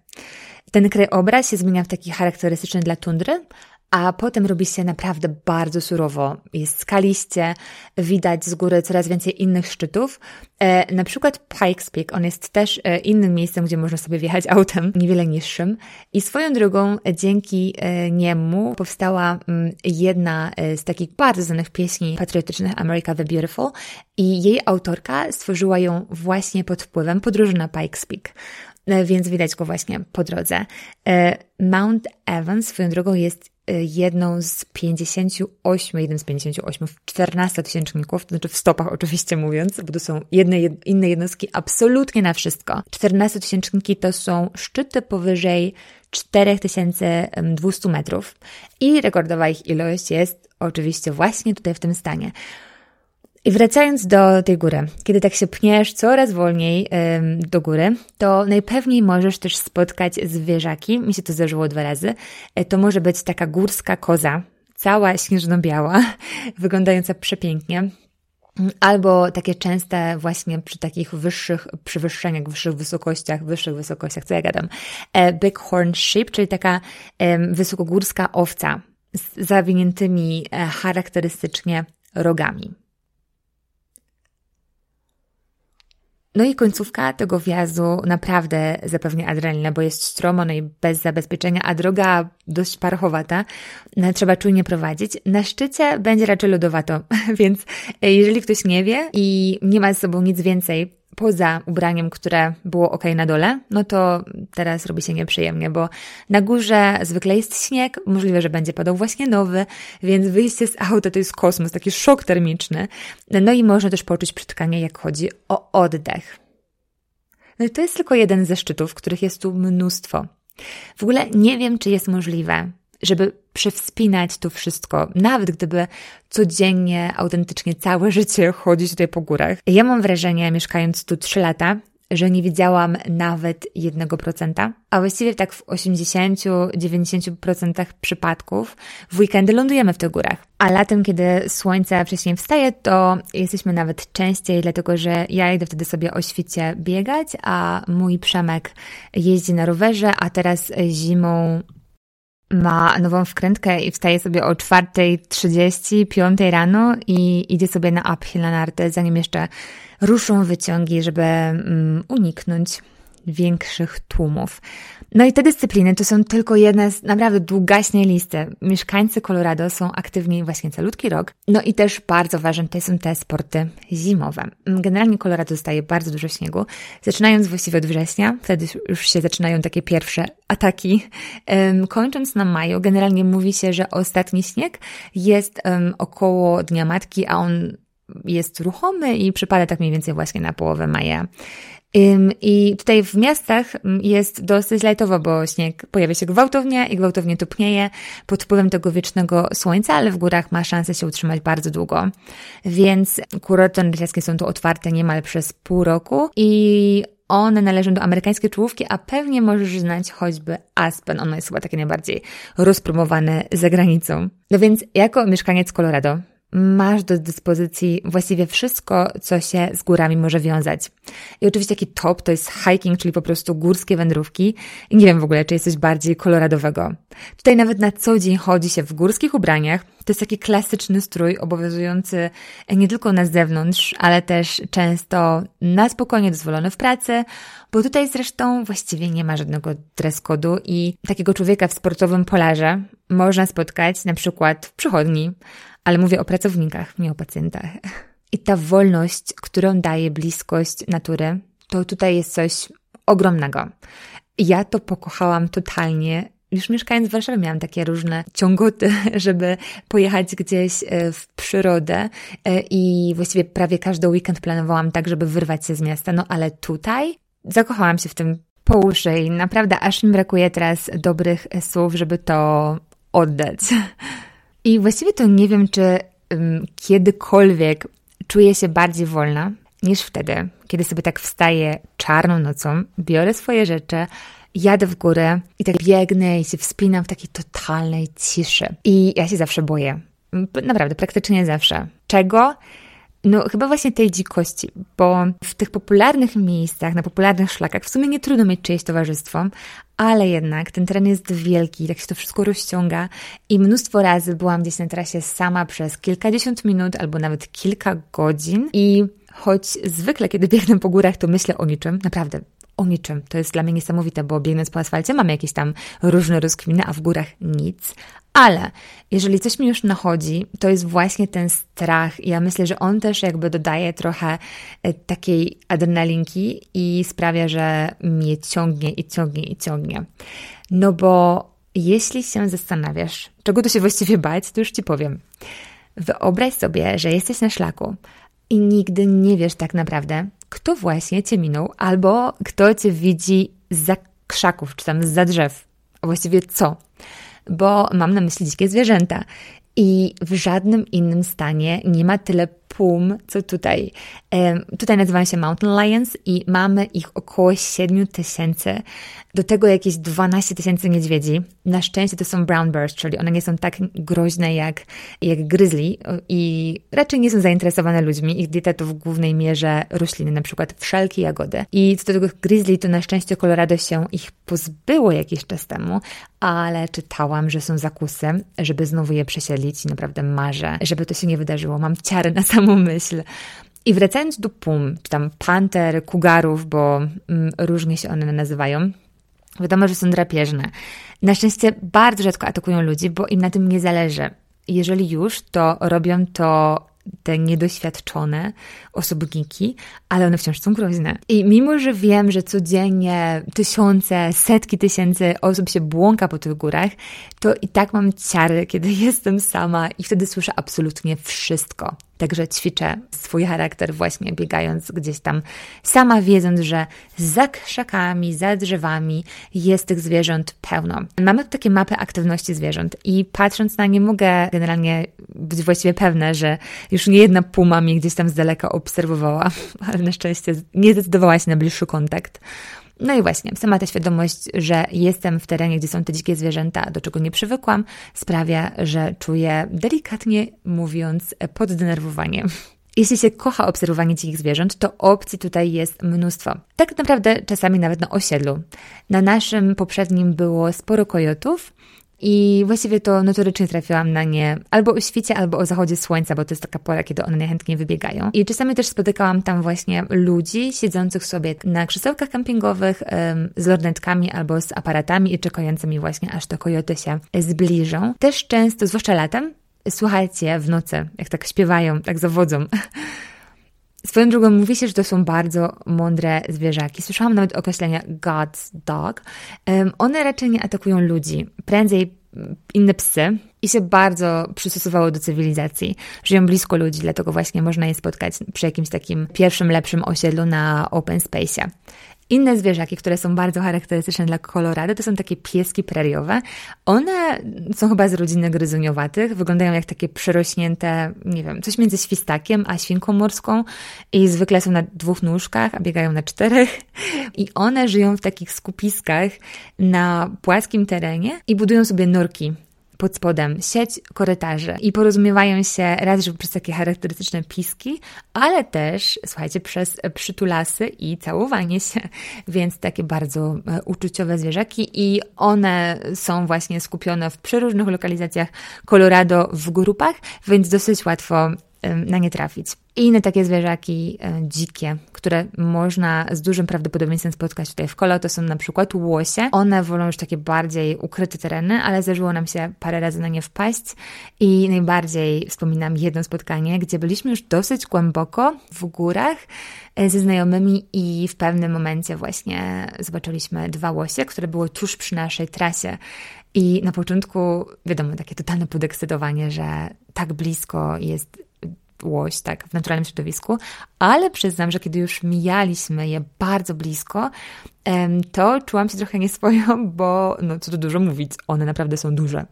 Ten krajobraz się zmienia w taki charakterystyczny dla tundry, a potem robi się naprawdę bardzo surowo. Jest skaliście, widać z góry coraz więcej innych szczytów. E, na przykład Pikes Peak, on jest też e, innym miejscem, gdzie można sobie wjechać autem, niewiele niższym. I swoją drogą, dzięki e, niemu powstała m, jedna e, z takich bardzo znanych pieśni patriotycznych America the Beautiful i jej autorka stworzyła ją właśnie pod wpływem podróży na Pikes Peak. E, więc widać go właśnie po drodze. E, Mount Evans swoją drogą jest jedną z 58, jeden z 58, 14 tysięczników, to znaczy w stopach oczywiście mówiąc, bo to są jedne, inne jednostki absolutnie na wszystko. 14 tysięczniki to są szczyty powyżej 4200 metrów i rekordowa ich ilość jest oczywiście właśnie tutaj w tym stanie. I wracając do tej góry, kiedy tak się pniesz coraz wolniej ym, do góry, to najpewniej możesz też spotkać zwierzaki. Mi się to zdarzyło dwa razy. E, to może być taka górska koza, cała śnieżno-biała, wyglądająca przepięknie. Albo takie częste właśnie przy takich wyższych przewyższeniach, wyższych wysokościach, wyższych wysokościach, co ja gadam, e, bighorn sheep, czyli taka wysokogórska owca z zawiniętymi e, charakterystycznie rogami. No i końcówka tego wjazdu naprawdę zapewnia adrenalinę, bo jest stromo, no i bez zabezpieczenia, a droga dość parchowata. No, trzeba czujnie prowadzić. Na szczycie będzie raczej lodowato, więc jeżeli ktoś nie wie i nie ma ze sobą nic więcej poza ubraniem, które było ok na dole, no to teraz robi się nieprzyjemnie, bo na górze zwykle jest śnieg, możliwe, że będzie padał właśnie nowy, więc wyjście z auta to jest kosmos, taki szok termiczny. No i można też poczuć przytkanie, jak chodzi o oddech. No i to jest tylko jeden ze szczytów, których jest tu mnóstwo. W ogóle nie wiem, czy jest możliwe, żeby przewspinać to wszystko, nawet gdyby codziennie, autentycznie całe życie chodzić tutaj po górach. Ja mam wrażenie, mieszkając tu 3 lata, że nie widziałam nawet 1%, a właściwie tak w 80-90% przypadków w weekendy lądujemy w tych górach. A latem, kiedy słońce wcześniej wstaje, to jesteśmy nawet częściej, dlatego że ja idę wtedy sobie o świcie biegać, a mój Przemek jeździ na rowerze, a teraz zimą ma nową wkrętkę i wstaje sobie o 4.30, 5 rano i idzie sobie na uphill na narty, zanim jeszcze ruszą wyciągi, żeby um, uniknąć większych tłumów. No i te dyscypliny to są tylko jedne z naprawdę długaśnej listy. Mieszkańcy Colorado są aktywni właśnie calutki rok. No i też bardzo ważne tutaj są te sporty zimowe. Generalnie Colorado dostaje bardzo dużo śniegu, zaczynając właściwie od września, wtedy już się zaczynają takie pierwsze ataki. Kończąc na maju, generalnie mówi się, że ostatni śnieg jest około Dnia Matki, a on jest ruchomy i przypada tak mniej więcej właśnie na połowę maja. I tutaj w miastach jest dosyć lajtowo, bo śnieg pojawia się gwałtownie i gwałtownie topnieje pod wpływem tego wiecznego słońca, ale w górach ma szansę się utrzymać bardzo długo. Więc kurorty narciarskie są tu otwarte niemal przez pół roku i one należą do amerykańskiej czołówki, a pewnie możesz znać choćby Aspen. Ono jest chyba takie najbardziej rozpromowane za granicą. No więc jako mieszkaniec Colorado masz do dyspozycji właściwie wszystko, co się z górami może wiązać. I oczywiście taki top to jest hiking, czyli po prostu górskie wędrówki. I nie wiem w ogóle, czy jest coś bardziej koloradowego. Tutaj nawet na co dzień chodzi się w górskich ubraniach. To jest taki klasyczny strój obowiązujący nie tylko na zewnątrz, ale też często na spokojnie dozwolony w pracy, bo tutaj zresztą właściwie nie ma żadnego dress kodu i takiego człowieka w sportowym polarze można spotkać na przykład w przychodni, ale mówię o pracownikach, nie o pacjentach. I ta wolność, którą daje bliskość natury, to tutaj jest coś ogromnego. Ja to pokochałam totalnie. Już mieszkając w Warszawie miałam takie różne ciągoty, żeby pojechać gdzieś e, w przyrodę e, i właściwie prawie każdy weekend planowałam tak, żeby wyrwać się z miasta. No ale tutaj zakochałam się w tym po uszy i naprawdę aż mi brakuje teraz dobrych słów, żeby to oddać. I właściwie to nie wiem, czy um, kiedykolwiek czuję się bardziej wolna niż wtedy, kiedy sobie tak wstaję czarną nocą, biorę swoje rzeczy, jadę w górę i tak biegnę i się wspinam w takiej totalnej ciszy. I ja się zawsze boję. Naprawdę, praktycznie zawsze. Czego? No, chyba właśnie tej dzikości, bo w tych popularnych miejscach, na popularnych szlakach, w sumie nie trudno mieć czyjeś towarzystwo, ale jednak ten teren jest wielki, tak się to wszystko rozciąga i mnóstwo razy byłam gdzieś na trasie sama przez kilkadziesiąt minut albo nawet kilka godzin i choć zwykle, kiedy biegnę po górach, to myślę o niczym, naprawdę o niczym. To jest dla mnie niesamowite, bo biegnąc po asfalcie mamy jakieś tam różne rozkminy, a w górach nic. Ale jeżeli coś mi już nachodzi, to jest właśnie ten strach. Ja myślę, że on też jakby dodaje trochę e, takiej adrenalinki i sprawia, że mnie ciągnie i ciągnie i ciągnie. No bo jeśli się zastanawiasz, czego tu się właściwie bać, to już ci powiem. Wyobraź sobie, że jesteś na szlaku i nigdy nie wiesz tak naprawdę, kto właśnie cię minął, albo kto cię widzi za krzaków, czy tam za drzew. A właściwie co? Bo mam na myśli dzikie zwierzęta. I w żadnym innym stanie nie ma tyle pum, co tutaj. Tutaj nazywają się Mountain Lions i mamy ich około 7 tysięcy. Do tego jakieś 12 tysięcy niedźwiedzi. Na szczęście to są brown bears, czyli one nie są tak groźne jak, jak grizzly i raczej nie są zainteresowane ludźmi. Ich dieta to w głównej mierze rośliny, na przykład wszelkie jagody. I co do tego grizzly, to na szczęście Colorado się ich pozbyło jakiś czas temu, ale czytałam, że są zakusy, żeby znowu je przesiedlić i naprawdę marzę, żeby to się nie wydarzyło. Mam ciary na myśl. I wracając do pum, czy tam panter, kugarów, bo mm, różnie się one nazywają, wiadomo, że są drapieżne. Na szczęście bardzo rzadko atakują ludzi, bo im na tym nie zależy. Jeżeli już, to robią to te niedoświadczone osobniki, ale one wciąż są groźne. I mimo, że wiem, że codziennie tysiące, setki tysięcy osób się błąka po tych górach, to i tak mam ciary, kiedy jestem sama i wtedy słyszę absolutnie wszystko. Także ćwiczę swój charakter właśnie biegając gdzieś tam, sama wiedząc, że za krzakami, za drzewami jest tych zwierząt pełno. Mamy tu takie mapy aktywności zwierząt i patrząc na nie mogę generalnie być właściwie pewna, że już nie jedna puma mnie gdzieś tam z daleka obserwowała, ale na szczęście nie zdecydowała się na bliższy kontakt. No i właśnie, sama ta świadomość, że jestem w terenie, gdzie są te dzikie zwierzęta, do czego nie przywykłam, sprawia, że czuję delikatnie mówiąc poddenerwowanie. Jeśli się kocha obserwowanie dzikich zwierząt, to opcji tutaj jest mnóstwo. Tak naprawdę czasami nawet na osiedlu. Na naszym poprzednim było sporo kojotów, i właściwie to notorycznie trafiłam na nie albo o świcie, albo o zachodzie słońca, bo to jest taka pora, kiedy one najchętniej wybiegają. I czasami też spotykałam tam właśnie ludzi siedzących sobie na krzesełkach kampingowych z lornetkami albo z aparatami i czekającymi właśnie, aż te kojoty się zbliżą. Też często, zwłaszcza latem, słuchajcie w nocy, jak tak śpiewają, tak zawodzą. Swoją drogą mówi się, że to są bardzo mądre zwierzaki. Słyszałam nawet określenia God's dog. Um, one raczej nie atakują ludzi, prędzej inne psy i się bardzo przystosowały do cywilizacji. Żyją blisko ludzi, dlatego właśnie można je spotkać przy jakimś takim pierwszym, lepszym osiedlu na open space. Inne zwierzaki, które są bardzo charakterystyczne dla Colorado, to są takie pieski preriowe. One są chyba z rodziny gryzoniowatych, wyglądają jak takie przerośnięte, nie wiem, coś między świstakiem a świnką morską i zwykle są na dwóch nóżkach, a biegają na czterech. I one żyją w takich skupiskach na płaskim terenie i budują sobie norki pod spodem sieć korytarzy i porozumiewają się raz, że przez takie charakterystyczne piski, ale też, słuchajcie, przez przytulasy i całowanie się, więc takie bardzo e, uczuciowe zwierzaki i one są właśnie skupione w przeróżnych lokalizacjach Colorado w grupach, więc dosyć łatwo na nie trafić. I inne takie zwierzaki e, dzikie, które można z dużym prawdopodobieństwem spotkać tutaj w kolo, to są na przykład łosie. One wolą już takie bardziej ukryte tereny, ale zdarzyło nam się parę razy na nie wpaść i najbardziej wspominam jedno spotkanie, gdzie byliśmy już dosyć głęboko w górach e, ze znajomymi i w pewnym momencie właśnie zobaczyliśmy dwa łosie, które były tuż przy naszej trasie. I na początku, wiadomo, takie totalne podekscytowanie, że tak blisko jest łoś, tak, w naturalnym środowisku, ale przyznam, że kiedy już mijaliśmy je bardzo blisko, to czułam się trochę nieswojo, bo no co tu dużo mówić, one naprawdę są duże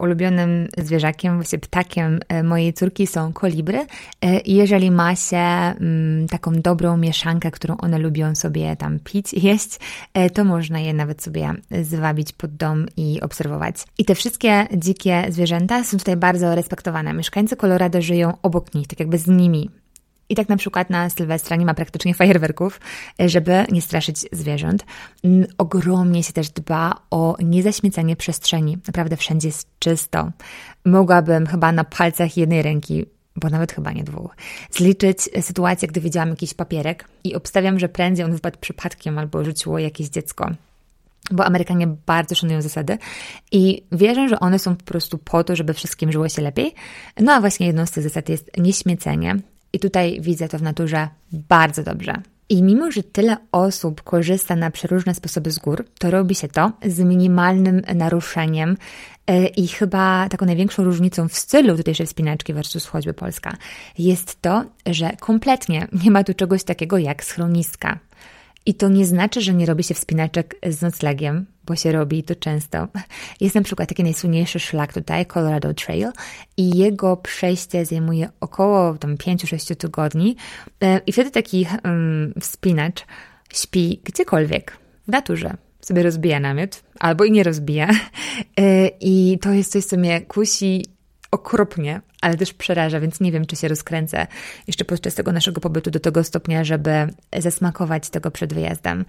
ulubionym zwierzakiem, właśnie ptakiem e, mojej córki są kolibry. E, I jeżeli ma się mm, taką dobrą mieszankę, którą one lubią sobie tam pić, jeść, e, to można je nawet sobie zwabić pod dom i obserwować. I te wszystkie dzikie zwierzęta są tutaj bardzo respektowane. Mieszkańcy Colorado żyją obok nich, tak jakby z nimi. I tak na przykład na Sylwestra nie ma praktycznie fajerwerków, żeby nie straszyć zwierząt. Ogromnie się też dba o niezaśmiecanie przestrzeni. Naprawdę wszędzie jest czysto. Mogłabym chyba na palcach jednej ręki bo nawet chyba nie dwóch, zliczyć sytuację, gdy widziałam jakiś papierek i obstawiam, że prędzej on wypadł przypadkiem albo rzuciło jakieś dziecko bo Amerykanie bardzo szanują zasady i wierzę, że one są po prostu po to, żeby wszystkim żyło się lepiej. No a właśnie jedną z tych zasad jest nieśmiecenie, i tutaj widzę to w naturze bardzo dobrze. I mimo, że tyle osób korzysta na przeróżne sposoby z gór, to robi się to z minimalnym naruszeniem e, i chyba taką największą różnicą w stylu tutejszej wspinaczki versus choćby Polska jest to, że kompletnie nie ma tu czegoś takiego jak schroniska. I to nie znaczy, że nie robi się wspinaczek z noclegiem, bo się robi i to często. Jest na przykład taki najsłynniejszy szlak tutaj, Colorado Trail, i jego przejście zajmuje około tam 5-6 tygodni. E, I wtedy taki um, wspinacz śpi gdziekolwiek, w naturze. Sobie rozbija namiot, albo i nie rozbija. E, I to jest coś, co mnie kusi okropnie, ale też przeraża, więc nie wiem, czy się rozkręcę jeszcze podczas tego naszego pobytu do tego stopnia, żeby zasmakować tego przed wyjazdem.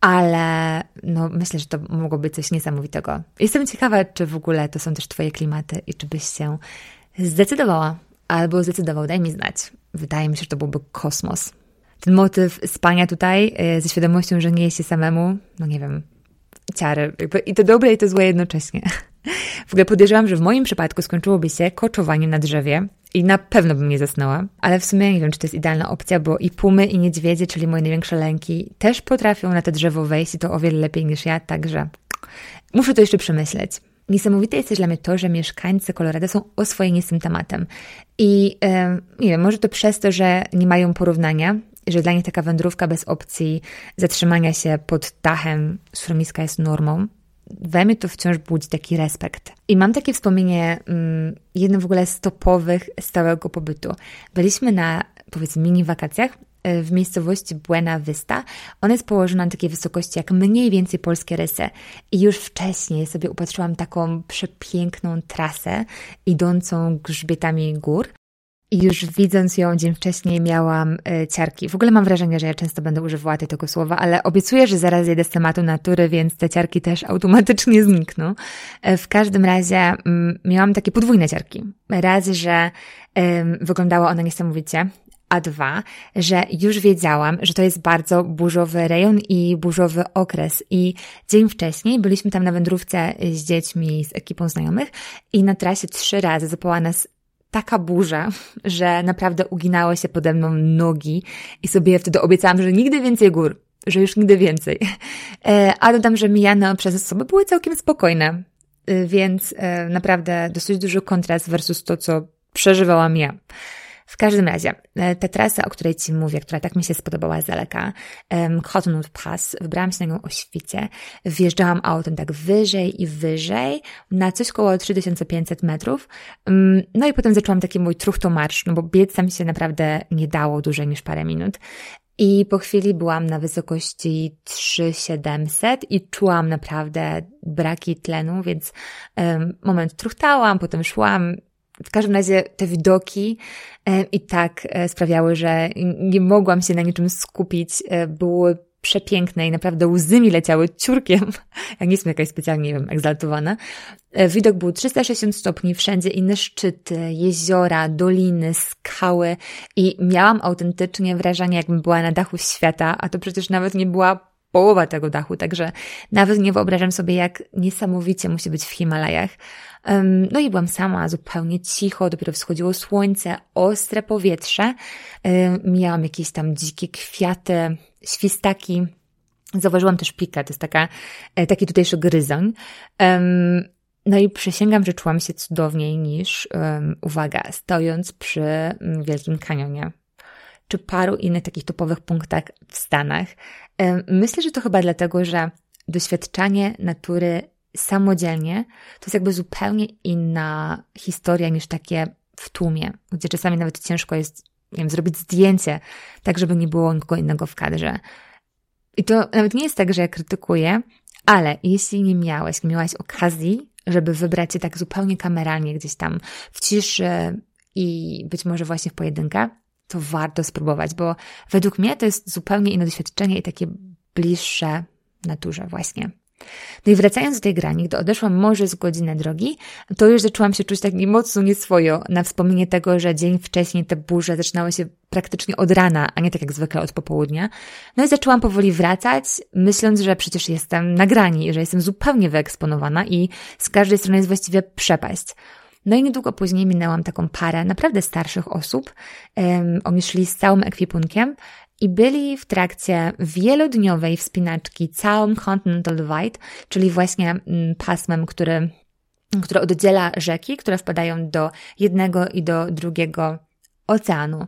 Ale no, myślę, że to mogło być coś niesamowitego. Jestem ciekawa, czy w ogóle to są też Twoje klimaty i czy byś się zdecydowała albo zdecydował, daj mi znać. Wydaje mi się, że to byłby kosmos. Ten motyw spania tutaj e, ze świadomością, że nie jest się samemu, no nie wiem, ciary. I to dobre, i to złe jednocześnie. W ogóle podejrzewam, że w moim przypadku skończyłoby się koczowaniem na drzewie i na pewno bym nie zasnęła, ale w sumie nie wiem, czy to jest idealna opcja, bo i pumy, i niedźwiedzie, czyli moje największe lęki, też potrafią na to drzewo wejść i to o wiele lepiej niż ja, także muszę to jeszcze przemyśleć. Niesamowite jest też dla mnie to, że mieszkańcy Colorado są oswojeni z tym tematem. I nie wiem, może to przez to, że nie mają porównania, że dla nich taka wędrówka bez opcji zatrzymania się pod dachem schroniska jest normą, we mnie to wciąż budzi taki respekt. I mam takie wspomnienie, mm, jedno w ogóle z topowych stałego pobytu. Byliśmy na, powiedzmy, mini wakacjach e, w miejscowości Buena Vista. Ona jest położona na takiej wysokości jak mniej więcej polskie rysy. I już wcześniej sobie upatrzyłam taką przepiękną trasę idącą grzbietami gór. I już widząc ją dzień wcześniej miałam y, ciarki. W ogóle mam wrażenie, że ja często będę używała tego słowa, ale obiecuję, że zaraz jedę z tematu natury, więc te ciarki też automatycznie znikną. E, w każdym razie mm, miałam takie podwójne ciarki. Raz, że wyglądała ona niesamowicie, a dwa, że już wiedziałam, że to jest bardzo burzowy rejon i burzowy okres. I dzień wcześniej byliśmy tam na wędrówce z dziećmi, z ekipą znajomych i na trasie trzy razy zapała nas taka burza, że naprawdę uginały się pode mną nogi i sobie wtedy obiecałam, że nigdy więcej gór, że już nigdy więcej. E, a dodam, że mijane przez osoby były całkiem spokojne, e, więc e, naprawdę dosyć duży kontrast versus to, co przeżywałam ja. W każdym razie, e, ta trasa, o której Ci mówię, która tak mi się spodobała z daleka, Cottonwood Pass, wybrałam się na nią o świcie, wjeżdżałam autem tak wyżej i wyżej, na coś koło 3500 metrów, no i potem zaczęłam taki mój truchtomarsz, no bo biec tam się naprawdę nie dało dłużej niż parę minut. I po chwili byłam na wysokości 3700 i czułam naprawdę braki tlenu, więc um, moment truchtałam, potem szłam. W każdym razie te widoki um, i tak um, sprawiały, że nie mogłam się na niczym skupić. E, były przepiękne i naprawdę łzy mi leciały ciurkiem. Ja nie jestem jakaś specjalnie, nie wiem, egzaltowana. E, widok był 360 stopni, wszędzie inne szczyty, jeziora, doliny, skały i miałam autentycznie wrażenie, jakbym była na dachu świata, a to przecież nawet nie była połowa tego dachu, także nawet nie wyobrażam sobie, jak niesamowicie musi być w Himalajach. No i byłam sama, zupełnie cicho, dopiero wschodziło słońce, ostre powietrze. Miałam jakieś tam dzikie kwiaty, świstaki. Zauważyłam też pika, to jest taka, e, taki tutejszy gryzoń. No i przysięgam, że czułam się cudowniej niż, uwaga, stojąc przy mm, Wielkim Kanionie czy paru innych takich topowych punktach w Stanach. Myślę, że to chyba dlatego, że doświadczanie natury samodzielnie to jest jakby zupełnie inna historia niż takie w tłumie, gdzie czasami nawet ciężko jest, nie wiem, zrobić zdjęcie, tak żeby nie było nikogo innego w kadrze. I to nawet nie jest tak, że ja krytykuję, ale jeśli nie miałeś, nie miałaś okazji, żeby wybrać się tak zupełnie kameralnie gdzieś tam w ciszy i być może właśnie w pojedynkę, to warto spróbować, bo według mnie to jest zupełnie inne doświadczenie i takie bliższe naturze właśnie. No i wracając do tej grani, gdy odeszłam może z godzinę drogi, to już zaczęłam się czuć tak mocno nieswojo na wspomnienie tego, że dzień wcześniej te burze zaczynały się praktycznie od rana, a nie tak jak zwykle od popołudnia. No i zaczęłam powoli wracać, myśląc, że przecież jestem na grani, że jestem zupełnie wyeksponowana i z każdej strony jest właściwie przepaść. No i niedługo później minęłam taką parę naprawdę starszych osób. Um, oni szli z całym ekwipunkiem i byli w trakcie wielodniowej wspinaczki całym Continental Divide, czyli właśnie mm, pasmem, który, które oddziela rzeki, które wpadają do jednego i do drugiego oceanu.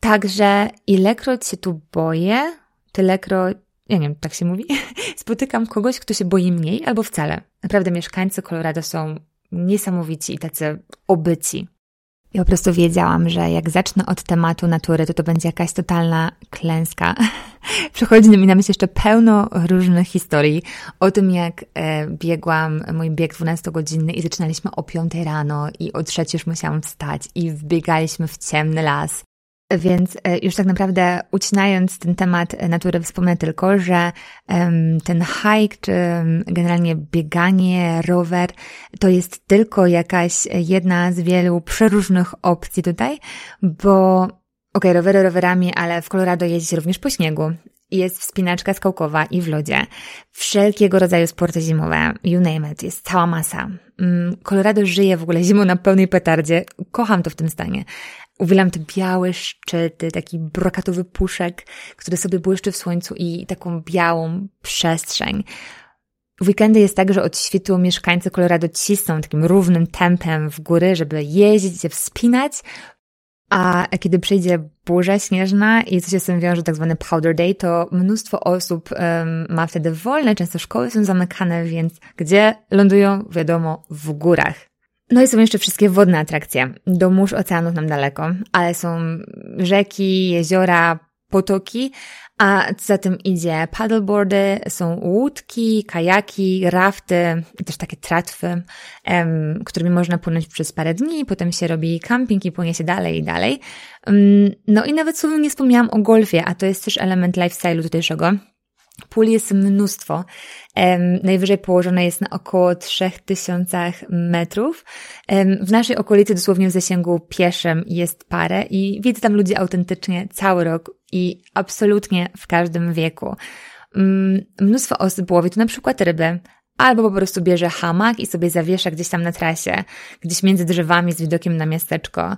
Także ilekroć się tu boję, tylekroć, ja nie wiem, tak się mówi, spotykam kogoś, kto się boi mniej albo wcale. Naprawdę mieszkańcy Colorado są niesamowici i tacy obyci. Ja po prostu wiedziałam, że jak zacznę od tematu natury, to to będzie jakaś totalna klęska. Przychodzi mi na myśl jeszcze pełno różnych historii o tym, jak e, biegłam mój bieg 12-godzinny i zaczynaliśmy o 5 rano i o 3 już musiałam wstać i wbiegaliśmy w ciemny las więc e, już tak naprawdę ucinając ten temat natury, wspomnę tylko, że ten hike, czy generalnie bieganie, rower, to jest tylko jakaś jedna z wielu przeróżnych opcji tutaj, bo okej, okay, rowery rowerami, ale w Colorado jeździ się również po śniegu. Jest wspinaczka skałkowa i w lodzie. Wszelkiego rodzaju sporty zimowe, you name it, jest cała masa. Mm, Colorado żyje w ogóle zimą na pełnej petardzie. Kocham to w tym stanie. Uwielbiam te białe szczyty, taki brokatowy puszek, który sobie błyszczy w słońcu i taką białą przestrzeń. W weekendy jest tak, że od świtu mieszkańcy Colorado cisną takim równym tempem w góry, żeby jeździć, się wspinać, a kiedy przyjdzie burza śnieżna i co się z tym wiąże, tak zwany powder day, to mnóstwo osób um, ma wtedy wolne, często szkoły są zamykane, więc gdzie lądują? Wiadomo, w górach. No i są jeszcze wszystkie wodne atrakcje. Do mórz oceanów nam daleko, ale są rzeki, jeziora, potoki, a za tym idzie paddleboardy, są łódki, kajaki, rafty, też takie tratwy, um, którymi można płynąć przez parę dni, potem się robi camping i płynie się dalej i dalej. Um, no i nawet słowem nie wspomniałam o golfie, a to jest też element lifestyle'u tutejszego. Pól jest mnóstwo. Najwyżej położone jest na około 3000 metrów. W naszej okolicy, dosłownie w zasięgu pieszym, jest parę i widzę tam ludzi autentycznie cały rok i absolutnie w każdym wieku. Mnóstwo osób łowi tu na przykład ryby, albo po prostu bierze hamak i sobie zawiesza gdzieś tam na trasie, gdzieś między drzewami z widokiem na miasteczko.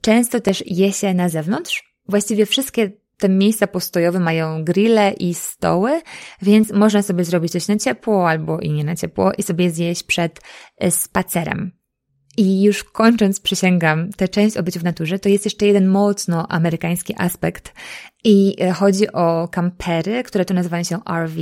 Często też je się na zewnątrz. Właściwie wszystkie te miejsca postojowe mają grille i stoły, więc można sobie zrobić coś na ciepło albo i nie na ciepło i sobie zjeść przed e, spacerem. I już kończąc, przysięgam, tę część o byciu w naturze, to jest jeszcze jeden mocno amerykański aspekt i e, chodzi o kampery, które tu nazywają się RV.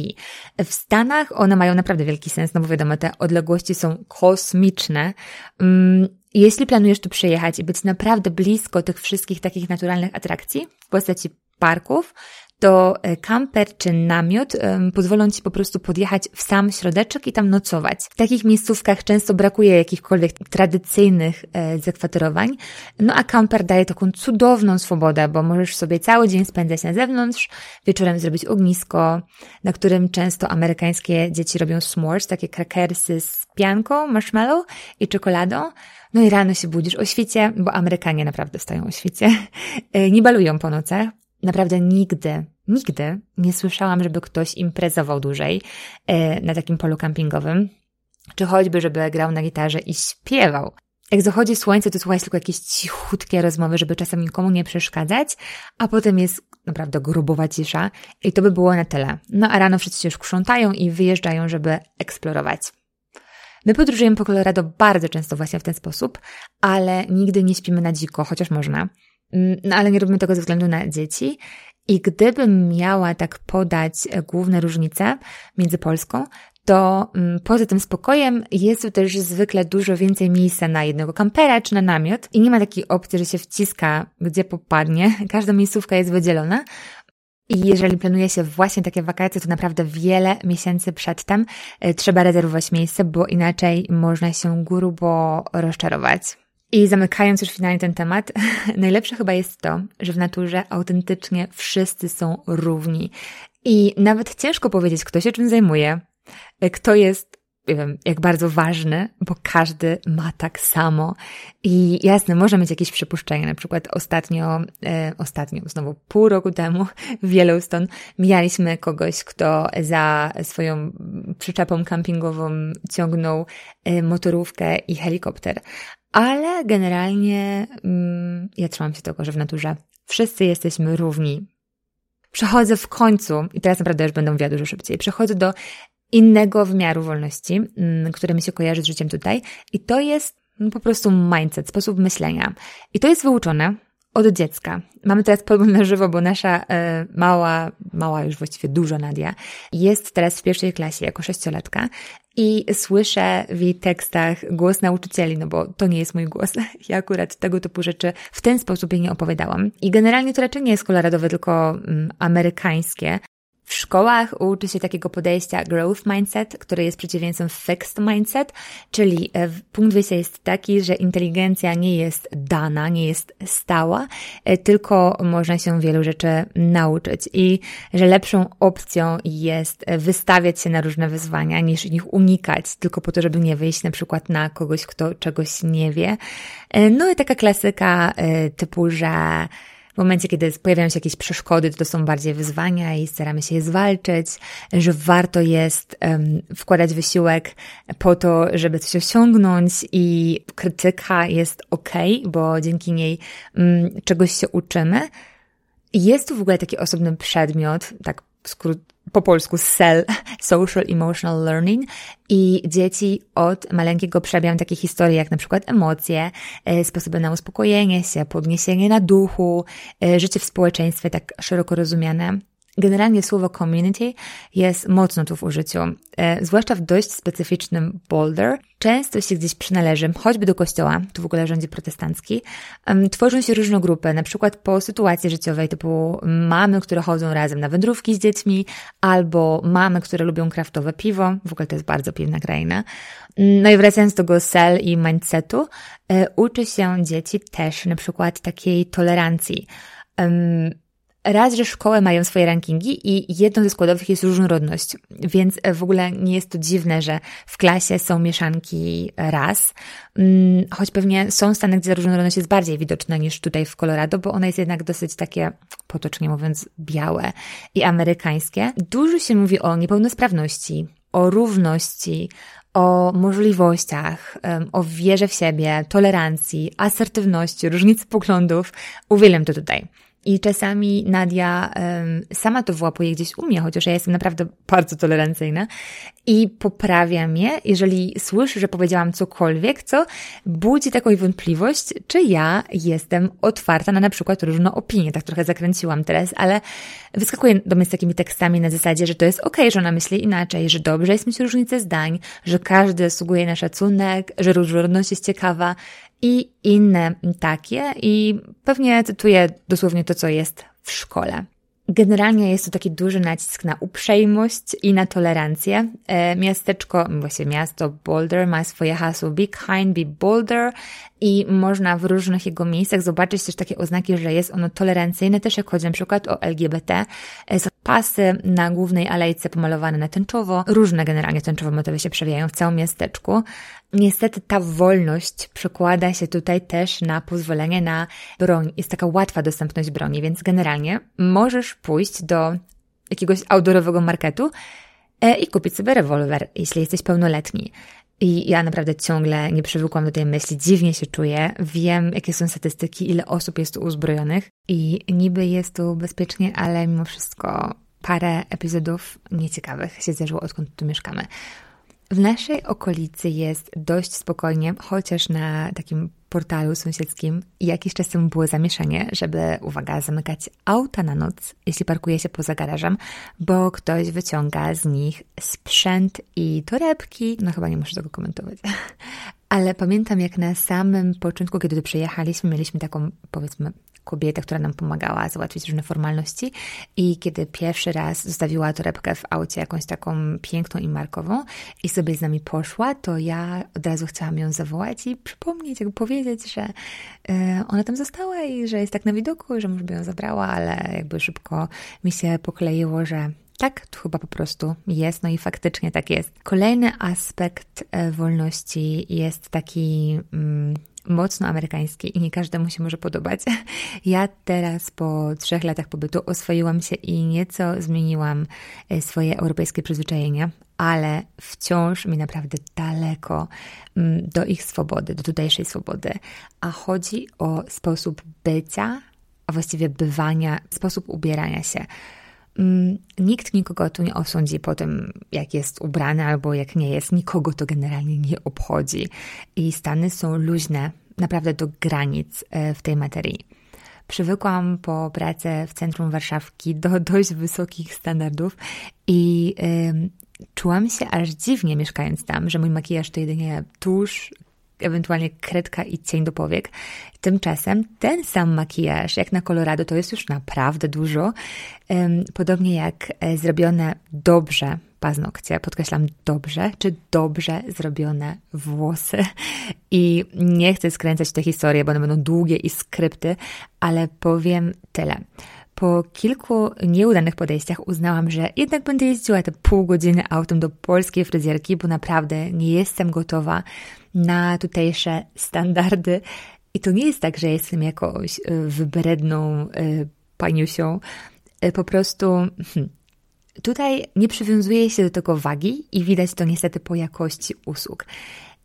W Stanach one mają naprawdę wielki sens, no bo wiadomo, te odległości są kosmiczne. Mm, jeśli planujesz tu przyjechać i być naprawdę blisko tych wszystkich takich naturalnych atrakcji w postaci parków, to e, kamper czy namiot pozwolą Ci po prostu podjechać w sam środeczek i tam nocować. W takich miejscówkach często brakuje jakichkolwiek tradycyjnych e, zakwaterowań, no a kamper daje taką cudowną swobodę, bo możesz sobie cały dzień spędzać na zewnątrz, wieczorem zrobić ognisko, na którym często amerykańskie dzieci robią s'mores, takie krakersy z pianką, marshmallow i czekoladą. No i rano się budzisz o świcie, bo Amerykanie naprawdę wstają o świcie. E, nie balują po nocach, Naprawdę nigdy, nigdy nie słyszałam, żeby ktoś imprezował dłużej e, na takim polu kampingowym, czy choćby, żeby grał na gitarze i śpiewał. Jak zachodzi słońce, to słuchać tylko jakieś cichutkie rozmowy, żeby czasem nikomu nie przeszkadzać, a potem jest naprawdę grubowa cisza i to by było na tyle. No a rano wszyscy się już krzątają i wyjeżdżają, żeby eksplorować. My podróżujemy po Colorado bardzo często właśnie w ten sposób, ale nigdy nie śpimy na dziko, chociaż można. Mm, no ale nie robimy tego ze względu na dzieci. I gdybym miała tak podać e, główne różnice między Polską, to mm, poza tym spokojem jest tu też zwykle dużo więcej miejsca na jednego kampera czy na namiot i nie ma takiej opcji, że się wciska gdzie popadnie. Każda miejscówka jest wydzielona. I jeżeli planuje się właśnie takie wakacje, to naprawdę wiele miesięcy przedtem e, trzeba rezerwować miejsce, bo inaczej można się grubo rozczarować. I zamykając już finalnie ten temat, najlepsze chyba jest to, że w naturze autentycznie wszyscy są równi. I nawet ciężko powiedzieć, kto się czym zajmuje, kto jest nie wiem, jak bardzo ważny, bo każdy ma tak samo. I jasne, może mieć jakieś przypuszczenia. Na przykład ostatnio, e, ostatnio, znowu pół roku temu w Yellowstone mijaliśmy kogoś, kto za swoją przyczepą kampingową ciągnął e, motorówkę i helikopter. Ale generalnie mm, ja trzymam się tego, że w naturze wszyscy jesteśmy równi. Przechodzę w końcu, i teraz naprawdę już będę mówiła dużo szybciej, przechodzę do innego wymiaru wolności, mm, który mi się kojarzy z życiem tutaj, i to jest no, po prostu mindset, sposób myślenia. I to jest wyuczone od dziecka. Mamy teraz podgląd na żywo, bo nasza e, mała, mała już właściwie duża Nadia jest teraz w pierwszej klasie jako sześciolatka i słyszę w jej tekstach głos nauczycieli, no bo to nie jest mój głos. Ja akurat tego typu rzeczy w ten sposób jej nie opowiadałam. I generalnie to raczej nie jest kolaradowe, tylko mm, amerykańskie. W szkołach uczy się takiego podejścia growth mindset, które jest przeciwieństwem fixed mindset, czyli e, punkt wyjścia jest taki, że inteligencja nie jest dana, nie jest stała, e, tylko można się wielu rzeczy nauczyć i że lepszą opcją jest wystawiać się na różne wyzwania, niż ich unikać, tylko po to, żeby nie wyjść na przykład na kogoś, kto czegoś nie wie. E, no i taka klasyka typu, że w momencie, kiedy pojawiają się jakieś przeszkody, to, to są bardziej wyzwania i staramy się je zwalczyć, że warto jest um, wkładać wysiłek po to, żeby coś osiągnąć i krytyka jest ok, bo dzięki niej um, czegoś się uczymy. Jest tu w ogóle taki osobny przedmiot, tak skrót, po polsku SEL, Social Emotional Learning i dzieci od maleńkiego przebijają takie historie jak na przykład emocje, e, sposoby na uspokojenie się, podniesienie na duchu, e, życie w społeczeństwie tak szeroko rozumiane. Generalnie słowo community jest mocno tu w użyciu, e, zwłaszcza w dość specyficznym Boulder. Często się gdzieś przynależy, choćby do kościoła, tu w ogóle rządzi protestancki. Tworzą się różne grupy, na przykład po sytuacji życiowej, typu mamy, które chodzą razem na wędrówki z dziećmi, albo mamy, które lubią kraftowe piwo, w ogóle to jest bardzo piwna kraina. No i wracając do tego sel i mindsetu, e, uczy się dzieci też na przykład takiej tolerancji. Raz, że szkoły mają swoje rankingi i jedną ze składowych jest różnorodność, więc w ogóle nie jest to dziwne, że w klasie są mieszanki ras, mm, choć pewnie są stany, gdzie różnorodność jest bardziej widoczna niż tutaj w Colorado, bo ona jest jednak dosyć takie, potocznie mówiąc, białe i amerykańskie. Dużo się mówi o niepełnosprawności, o równości, o możliwościach, o wierze w siebie, tolerancji, asertywności, różnicy poglądów. Uwielbiam to tutaj. I czasami Nadia um, sama to włapuje gdzieś u mnie, chociaż ja jestem naprawdę bardzo tolerancyjna i poprawia mnie, jeżeli słyszy, że powiedziałam cokolwiek, co budzi taką wątpliwość, czy ja jestem otwarta na na przykład różne opinie. Tak trochę zakręciłam teraz, ale wyskakuje do mnie z takimi tekstami na zasadzie, że to jest okej, okay, że ona myśli inaczej, że dobrze jest mieć różnicę zdań, że każdy zasługuje na szacunek, że różnorodność jest ciekawa i inne takie i pewnie cytuję dosłownie to, co jest w szkole. Generalnie jest to taki duży nacisk na uprzejmość i na tolerancję. E, miasteczko, właściwie miasto Boulder ma swoje hasło Be Kind, Be Boulder i można w różnych jego miejscach zobaczyć też takie oznaki, że jest ono tolerancyjne, też jak chodzi na przykład o LGBT. E, są pasy na głównej alejce pomalowane na tęczowo. Różne generalnie tęczowe motywy się przewijają w całym miasteczku. Niestety ta wolność przekłada się tutaj też na pozwolenie na broń. Jest taka łatwa dostępność broni, więc generalnie możesz pójść do jakiegoś outdoorowego marketu e, i kupić sobie rewolwer, jeśli jesteś pełnoletni. I ja naprawdę ciągle nie przywykłam do tej myśli, dziwnie się czuję. Wiem, jakie są statystyki, ile osób jest tu uzbrojonych i niby jest tu bezpiecznie, ale mimo wszystko parę epizodów nieciekawych się zdarzyło, odkąd tu mieszkamy. W naszej okolicy jest dość spokojnie, chociaż na takim portalu sąsiedzkim jakiś czas temu było zamieszanie, żeby, uwaga, zamykać auta na noc, jeśli parkuje się poza garażem, bo ktoś wyciąga z nich sprzęt i torebki. No chyba nie muszę tego komentować. Ale pamiętam, jak na samym początku, kiedy tu przyjechaliśmy, mieliśmy taką, powiedzmy, kobietę, która nam pomagała załatwić różne formalności i kiedy pierwszy raz zostawiła torebkę w aucie jakąś taką piękną i markową i sobie z nami poszła, to ja od razu chciałam ją zawołać i przypomnieć, jakby powiedzieć, że e, ona tam została i że jest tak na widoku, że może by ją zabrała, ale jakby szybko mi się pokleiło, że tak, to chyba po prostu jest, no i faktycznie tak jest. Kolejny aspekt e, wolności jest taki mm, mocno amerykański i nie każdemu się może podobać. Ja teraz po trzech latach pobytu oswoiłam się i nieco zmieniłam e, swoje europejskie przyzwyczajenia, ale wciąż mi naprawdę daleko mm, do ich swobody, do tutejszej swobody. A chodzi o sposób bycia, a właściwie bywania, sposób ubierania się. Mm, nikt nikogo tu nie osądzi po tym, jak jest ubrany albo jak nie jest. Nikogo to generalnie nie obchodzi. I Stany są luźne, naprawdę do granic e, w tej materii. Przywykłam po pracy w centrum Warszawki do dość wysokich standardów i czułam się aż dziwnie mieszkając tam, że mój makijaż to jedynie tusz, ewentualnie kredka i cień do powiek. Tymczasem ten sam makijaż, jak na Colorado, to jest już naprawdę dużo. Podobnie jak e, zrobione dobrze paznokcie, podkreślam dobrze, czy dobrze zrobione włosy. I nie chcę skręcać te historie, bo one będą długie i skrypty, ale powiem tyle. Po kilku nieudanych podejściach uznałam, że jednak będę jeździła te pół godziny autem do polskiej fryzjerki, bo naprawdę nie jestem gotowa na tutejsze standardy. I to nie jest tak, że jestem jakąś y, wybredną y, paniusią. Y, po prostu hmm, tutaj nie przywiązuje się do tego wagi i widać to niestety po jakości usług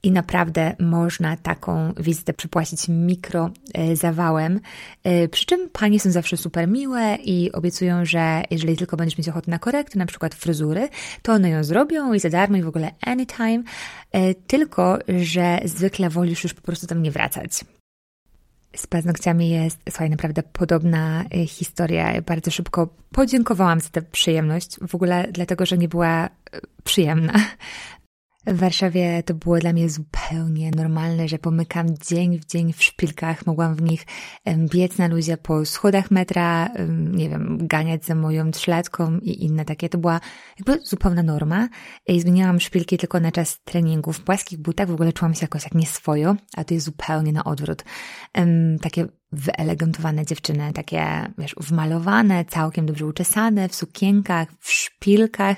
i naprawdę można taką wizytę przypłacić mikro e, zawałem. E, przy czym panie są zawsze super miłe i obiecują, że jeżeli tylko będziesz mieć ochotę na korektę, na przykład fryzury, to one ją zrobią i za darmo i w ogóle anytime, e, tylko że zwykle wolisz już po prostu tam nie wracać. Z paznokciami jest, słuchaj, naprawdę podobna historia. Bardzo szybko podziękowałam za tę przyjemność, w ogóle dlatego, że nie była przyjemna. W Warszawie to było dla mnie zupełnie normalne, że pomykam dzień w dzień w szpilkach, mogłam w nich biec na luzie po schodach metra, nie wiem, ganiać za moją trzylatką i inne takie. To była jakby zupełna norma i zmieniałam szpilki tylko na czas treningu. W płaskich butach w ogóle czułam się jakoś jak nieswojo, a to jest zupełnie na odwrót. Takie wyelegantowane dziewczyny, takie, wiesz, wmalowane, całkiem dobrze uczesane, w sukienkach, w szpilkach,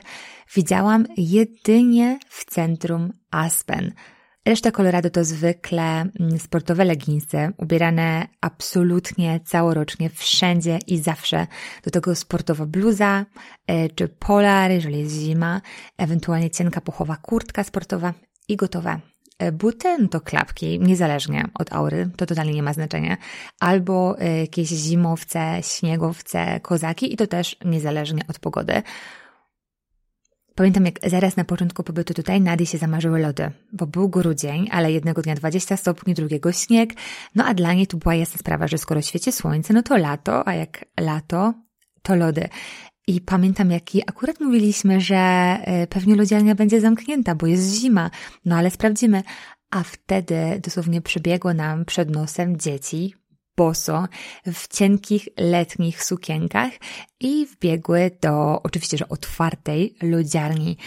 widziałam jedynie w centrum Aspen. Reszta Colorado to zwykle mm, sportowe leginsy, ubierane absolutnie całorocznie, wszędzie i zawsze. Do tego sportowa bluza, e, czy polar, jeżeli jest zima, ewentualnie cienka puchowa kurtka sportowa i gotowe. E, buty no to klapki, niezależnie od aury, to totalnie nie ma znaczenia. Albo e, jakieś zimowce, śniegowce, kozaki i to też niezależnie od pogody. Pamiętam, jak zaraz na początku pobytu tutaj Nadie się zamarzyły lody, bo był grudzień, ale jednego dnia 20 stopni, drugiego śnieg, no a dla niej tu była jasna sprawa, że skoro świeci słońce, no to lato, a jak lato, to lody. I pamiętam, jaki akurat mówiliśmy, że e, pewnie lodziarnia będzie zamknięta, bo jest zima, no ale sprawdzimy. A wtedy dosłownie przebiegło nam przed nosem dzieci boso w cienkich letnich sukienkach i wbiegły do oczywiście, że otwartej lodziarni.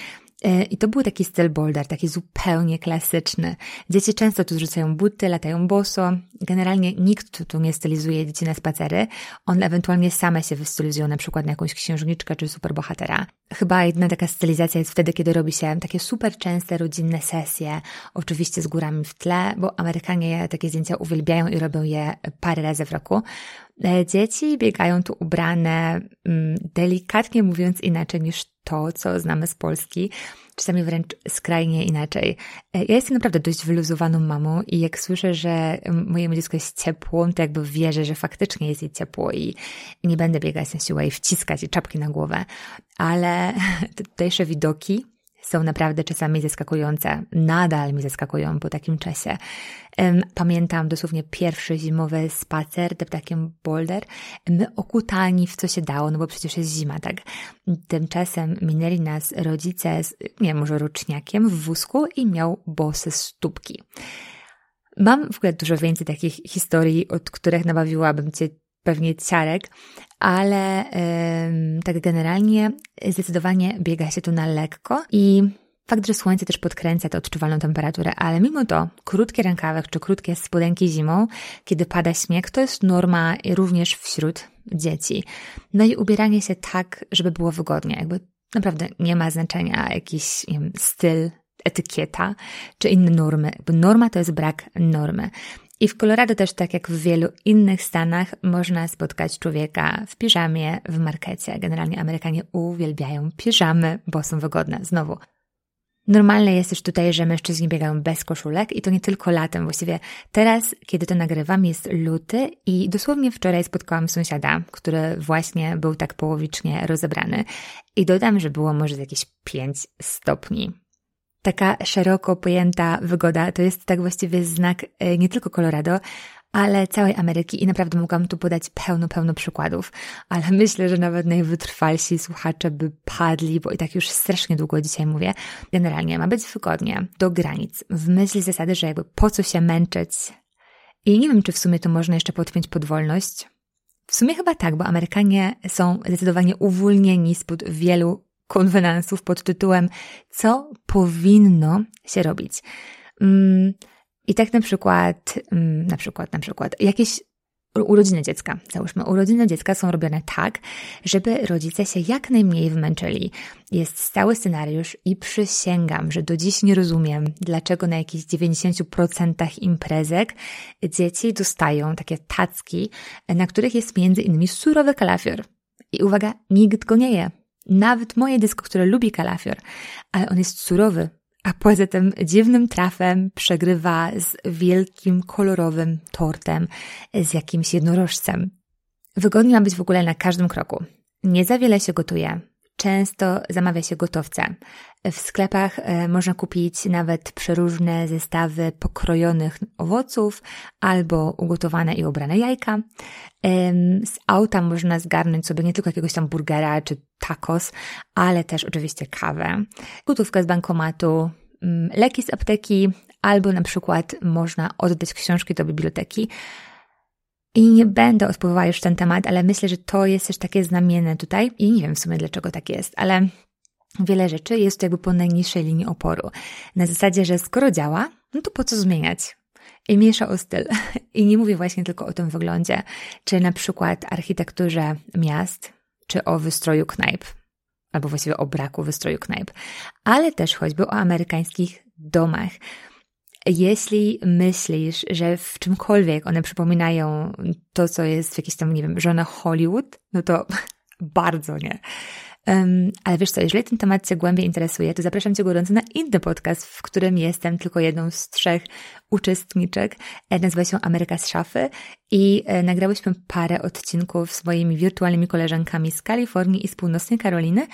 E, I to był taki styl boulder, taki zupełnie klasyczny. Dzieci często tu zrzucają buty, latają boso. Generalnie nikt tu nie stylizuje dzieci na spacery. One ewentualnie same się wystylizują na przykład na jakąś księżniczkę czy superbohatera. Chyba jedna taka stylizacja jest wtedy, kiedy robi się takie super częste rodzinne sesje, oczywiście z górami w tle, bo Amerykanie takie zdjęcia uwielbiają i robią je parę razy w roku. E, dzieci biegają tu ubrane, mm, delikatnie mówiąc, inaczej niż to, co znamy z Polski, czasami wręcz skrajnie inaczej. E, ja jestem naprawdę dość wyluzowaną mamą i jak słyszę, że mojemu dziecku jest ciepło, to jakby wierzę, że faktycznie jest jej ciepło i nie będę biegać na siłę i wciskać czapki na głowę. Ale te tutejsze widoki są naprawdę czasami zaskakujące. Nadal mi zaskakują po takim czasie. Pamiętam dosłownie pierwszy zimowy spacer ptakiem Boulder. My okutani w co się dało, no bo przecież jest zima, tak? Tymczasem minęli nas rodzice z, nie może roczniakiem w wózku i miał bosy stópki. Mam w ogóle dużo więcej takich historii, od których nabawiłabym Cię pewnie ciarek, ale yy, tak generalnie zdecydowanie biega się tu na lekko i fakt, że słońce też podkręca tę odczuwalną temperaturę, ale mimo to krótkie rękawek czy krótkie spodenki zimą, kiedy pada śnieg, to jest norma również wśród dzieci. No i ubieranie się tak, żeby było wygodnie, jakby naprawdę nie ma znaczenia jakiś wiem, styl, etykieta czy inne normy. Jakby norma to jest brak normy. I w Colorado też, tak jak w wielu innych stanach, można spotkać człowieka w piżamie w markecie. Generalnie Amerykanie uwielbiają piżamy, bo są wygodne. Znowu, Normalne jest też tutaj, że mężczyźni biegają bez koszulek i to nie tylko latem. Właściwie teraz, kiedy to nagrywam, jest luty i dosłownie wczoraj spotkałam sąsiada, który właśnie był tak połowicznie rozebrany. I dodam, że było może jakieś 5 stopni. Taka szeroko pojęta wygoda to jest tak właściwie znak e, nie tylko Colorado, ale całej Ameryki i naprawdę mogłam tu podać pełno, pełno przykładów, ale myślę, że nawet najwytrwalsi słuchacze by padli, bo i tak już strasznie długo dzisiaj mówię. Generalnie ma być wygodnie, do granic, w myśl zasady, że jakby po co się męczyć. I nie wiem, czy w sumie to można jeszcze podpiąć pod wolność. W sumie chyba tak, bo Amerykanie są zdecydowanie uwolnieni spod wielu konwenansów pod tytułem Co powinno się robić? Mm, I tak na przykład, mm, na przykład, na przykład, jakieś urodziny dziecka, załóżmy, urodziny dziecka są robione tak, żeby rodzice się jak najmniej wymęczyli. Jest stały scenariusz i przysięgam, że do dziś nie rozumiem, dlaczego na jakichś 90% imprezek dzieci dostają takie tacki, na których jest między innymi surowy kalafior. I uwaga, nikt go nie je. Nawet moje dysko, które lubi kalafior, ale on jest surowy, a poza tym dziwnym trafem przegrywa z wielkim, kolorowym tortem, z jakimś jednorożcem. Wygodnie ma być w ogóle na każdym kroku. Nie za wiele się gotuje, Często zamawia się gotowce. W sklepach e, można kupić nawet przeróżne zestawy pokrojonych owoców albo ugotowane i ubrane jajka. Z auta można zgarnąć sobie nie tylko jakiegoś tam burgera czy tacos, ale też oczywiście kawę, gotówkę z bankomatu, mm, leki z apteki, albo na przykład można oddać książki do biblioteki. I nie będę odpowiadała już ten temat, ale myślę, że to jest też takie znamienne tutaj i nie wiem w sumie dlaczego tak jest, ale wiele rzeczy jest jakby po najniższej linii oporu. Na zasadzie, że skoro działa, no to po co zmieniać? I mniejsza o styl. I nie mówię właśnie tylko o tym wyglądzie, czy na przykład architekturze miast, czy o wystroju knajp, albo właściwie o braku wystroju knajp, ale też choćby o amerykańskich domach. Jeśli myślisz, że w czymkolwiek one przypominają to, co jest w jakiejś tam, nie wiem, żona Hollywood, no to bardzo nie. Um, ale wiesz co, jeżeli ten temat Cię głębiej interesuje, to zapraszam Cię gorąco na inny podcast, w którym jestem tylko jedną z trzech uczestniczek. E, nazywa się Ameryka z szafy i e, nagrałyśmy parę odcinków z moimi wirtualnymi koleżankami z Kalifornii i z północnej Karoliny,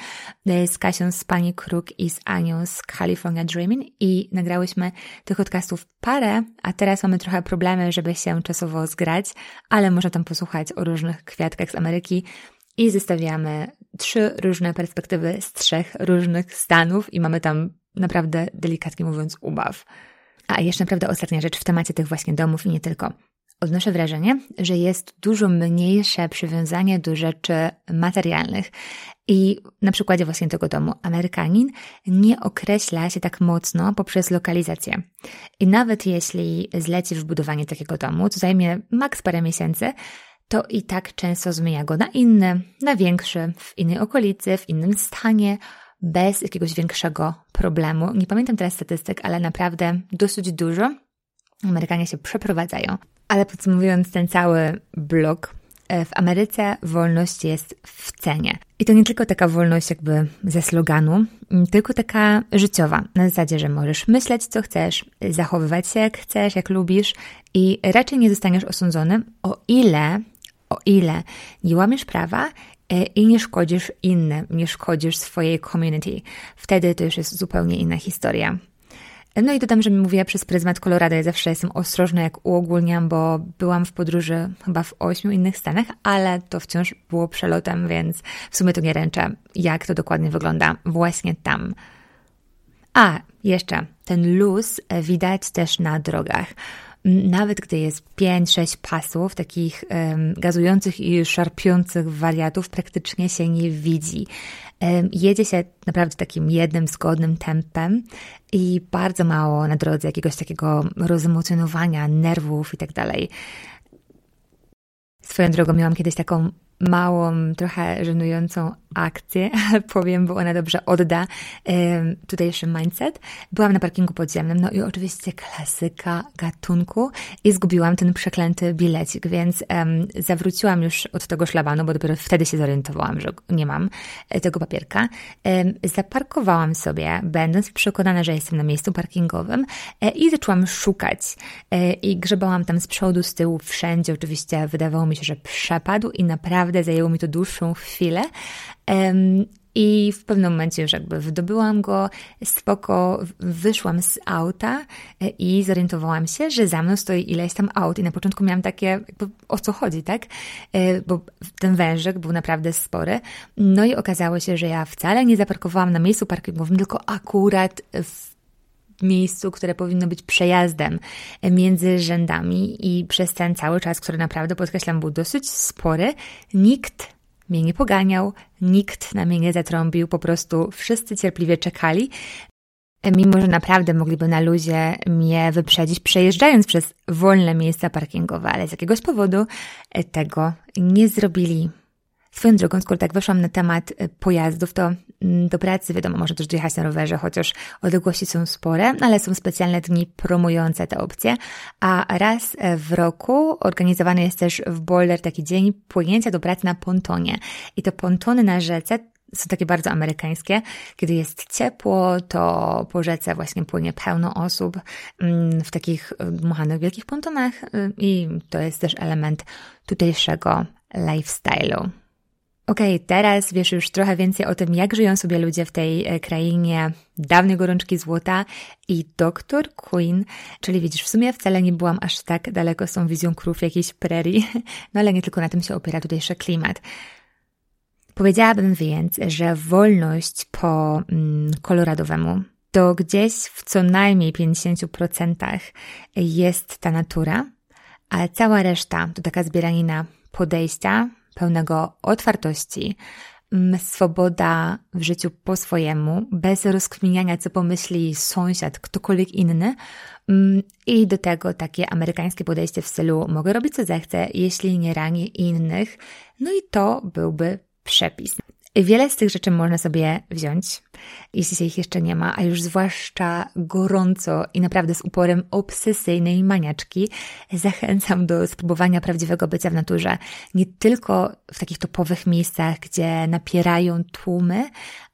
e, z Kasią z Pani Kruk i z Anią z California Dreaming i nagrałyśmy tych podcastów parę, a teraz mamy trochę problemy, żeby się czasowo zgrać, ale można tam posłuchać o różnych kwiatkach z Ameryki, i zestawiamy trzy różne perspektywy z trzech różnych stanów i mamy tam naprawdę delikatnie mówiąc ubaw. A jeszcze naprawdę ostatnia rzecz w temacie tych właśnie domów i nie tylko. odnoszę wrażenie, że jest dużo mniejsze przywiązanie do rzeczy materialnych. I na przykładzie właśnie tego domu Amerykanin nie określa się tak mocno poprzez lokalizację. I nawet jeśli zlecisz w budowanie takiego domu, to zajmie maks parę miesięcy, to i tak często zmienia go na inny, na większy, w innej okolicy, w innym stanie, bez jakiegoś większego problemu. Nie pamiętam teraz statystyk, ale naprawdę dosyć dużo. Amerykanie się przeprowadzają. Ale podsumowując ten cały blok, e, w Ameryce wolność jest w cenie. I to nie tylko taka wolność jakby ze sloganu, tylko taka życiowa. Na zasadzie, że możesz myśleć co chcesz, zachowywać się jak chcesz, jak lubisz i raczej nie zostaniesz osądzony, o ile, o ile nie łamiesz prawa e, i nie szkodzisz innym, nie szkodzisz swojej community. Wtedy to już jest zupełnie inna historia. No i dodam, że mówię przez pryzmat Colorado. Ja zawsze jestem ostrożna, jak uogólniam, bo byłam w podróży chyba w ośmiu innych stanach, ale to wciąż było przelotem, więc w sumie to nie ręczę, jak to dokładnie wygląda właśnie tam. A, jeszcze, ten luz widać też na drogach nawet gdy jest 5-6 pasów, takich gazujących i szarpiących wariatów, praktycznie się nie widzi. Jedzie się naprawdę takim jednym, zgodnym tempem i bardzo mało na drodze jakiegoś takiego rozemocjonowania nerwów i tak dalej. Swoją drogą miałam kiedyś taką małą, trochę żenującą akcję, powiem, bo ona dobrze odda tutejszy mindset. Byłam na parkingu podziemnym, no i oczywiście klasyka gatunku i zgubiłam ten przeklęty bilecik, więc um, zawróciłam już od tego szlabanu, bo dopiero wtedy się zorientowałam, że nie mam e, tego papierka. Um, zaparkowałam sobie, będąc przekonana, że jestem na miejscu parkingowym e, i zaczęłam szukać e, i grzebałam tam z przodu, z tyłu, wszędzie. Oczywiście wydawało mi się, że przepadł i naprawdę zajęło mi to dłuższą chwilę, i w pewnym momencie już jakby wydobyłam go, spoko, wyszłam z auta e, i zorientowałam się, że za mną stoi ileś tam aut i na początku miałam takie, jakby, o co chodzi, tak? E, bo ten wężyk był naprawdę spory. No i okazało się, że ja wcale nie zaparkowałam na miejscu parkingowym, tylko akurat w miejscu, które powinno być przejazdem między rzędami i przez ten cały czas, który naprawdę podkreślam był dosyć spory, nikt mnie nie poganiał, nikt na mnie nie zatrąbił, po prostu wszyscy cierpliwie czekali, mimo że naprawdę mogliby na luzie mnie wyprzedzić, przejeżdżając przez wolne miejsca parkingowe, ale z jakiegoś powodu tego nie zrobili. Swoją drogą, skoro tak weszłam na temat y, pojazdów, to mm, do pracy wiadomo, może też dojechać na rowerze, chociaż odległości są spore, ale są specjalne dni promujące te opcje, a raz e, w roku organizowany jest też w Boulder taki dzień płynięcia do pracy na pontonie. I to pontony na rzece są takie bardzo amerykańskie. Kiedy jest ciepło, to po rzece właśnie płynie pełno osób mm, w takich y, dmuchanych wielkich pontonach y, i to jest też element tutejszego lifestyle'u. Okej, okay, teraz wiesz już trochę więcej o tym, jak żyją sobie ludzie w tej e, krainie dawnej gorączki złota i doktor Queen, czyli widzisz, w sumie wcale nie byłam aż tak daleko z tą wizją krów jakiejś prerii, no ale nie tylko na tym się opiera tutejszy klimat. Powiedziałabym więc, że wolność po mm, koloradowemu to gdzieś w co najmniej 50% jest ta natura, a cała reszta to taka zbieranina podejścia, pełnego otwartości, mm, swoboda w życiu po swojemu, bez rozkminiania, co pomyśli sąsiad, ktokolwiek inny. Mm, I do tego takie amerykańskie podejście w stylu mogę robić co zechcę, jeśli nie ranię innych. No i to byłby przepis. Wiele z tych rzeczy można sobie wziąć, jeśli się ich jeszcze nie ma, a już zwłaszcza gorąco i naprawdę z uporem obsesyjnej maniaczki zachęcam do spróbowania prawdziwego bycia w naturze. Nie tylko w takich topowych miejscach, gdzie napierają tłumy,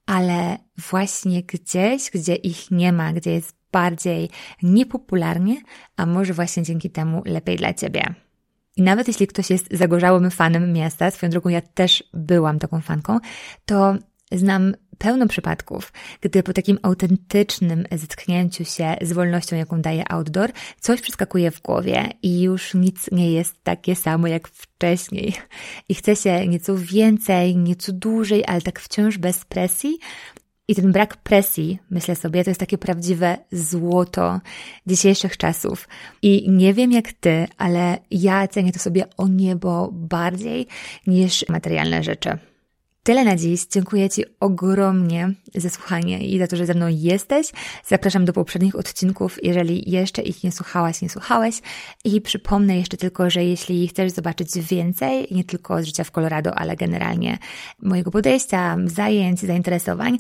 ale właśnie gdzieś, gdzie ich nie ma, gdzie jest bardziej niepopularnie, a może właśnie dzięki temu lepiej dla Ciebie. I nawet jeśli ktoś jest zagorzałym fanem miasta, swoją drogą ja też byłam taką fanką, to znam pełno przypadków, gdy po takim autentycznym zetknięciu się z wolnością, jaką daje outdoor, coś przeskakuje w głowie i już nic nie jest takie samo jak wcześniej. I chce się nieco więcej, nieco dłużej, ale tak wciąż bez presji. I ten brak presji, myślę sobie, to jest takie prawdziwe złoto dzisiejszych czasów. I nie wiem jak ty, ale ja cenię to sobie o niebo bardziej niż materialne rzeczy. Tyle na dziś. Dziękuję Ci ogromnie za słuchanie i za to, że ze mną jesteś. Zapraszam do poprzednich odcinków, jeżeli jeszcze ich nie słuchałaś, nie słuchałeś. I przypomnę jeszcze tylko, że jeśli chcesz zobaczyć więcej, nie tylko z życia w Colorado, ale generalnie mojego podejścia, zajęć, zainteresowań,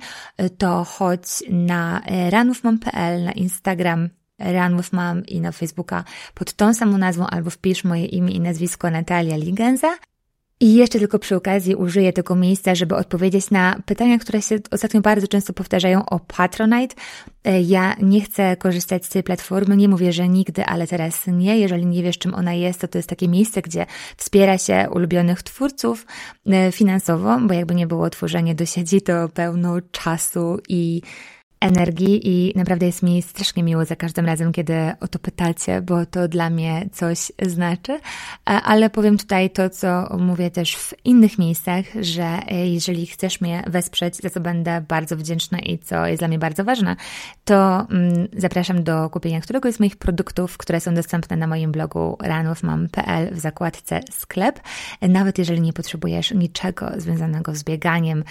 to chodź na ranwithmam.pl, na Instagram Run i na Facebooka pod tą samą nazwą albo wpisz moje imię i nazwisko Natalia Ligenza i jeszcze tylko przy okazji użyję tego miejsca, żeby odpowiedzieć na pytania, które się ostatnio bardzo często powtarzają o Patronite. E, ja nie chcę korzystać z tej platformy, nie mówię, że nigdy, ale teraz nie. Jeżeli nie wiesz, czym ona jest, to to jest takie miejsce, gdzie wspiera się ulubionych twórców e, finansowo, bo jakby nie było tworzenie do sieci, to pełno czasu i energii i naprawdę jest mi strasznie miło za każdym razem, kiedy o to pytacie, bo to dla mnie coś znaczy. E, ale powiem tutaj to, co mówię też w innych miejscach, że e, jeżeli chcesz mnie wesprzeć, za co będę bardzo wdzięczna i co jest dla mnie bardzo ważne, to mm, zapraszam do kupienia któregoś z moich produktów, które są dostępne na moim blogu ranowmam.pl w zakładce sklep. E, nawet jeżeli nie potrzebujesz niczego związanego z bieganiem,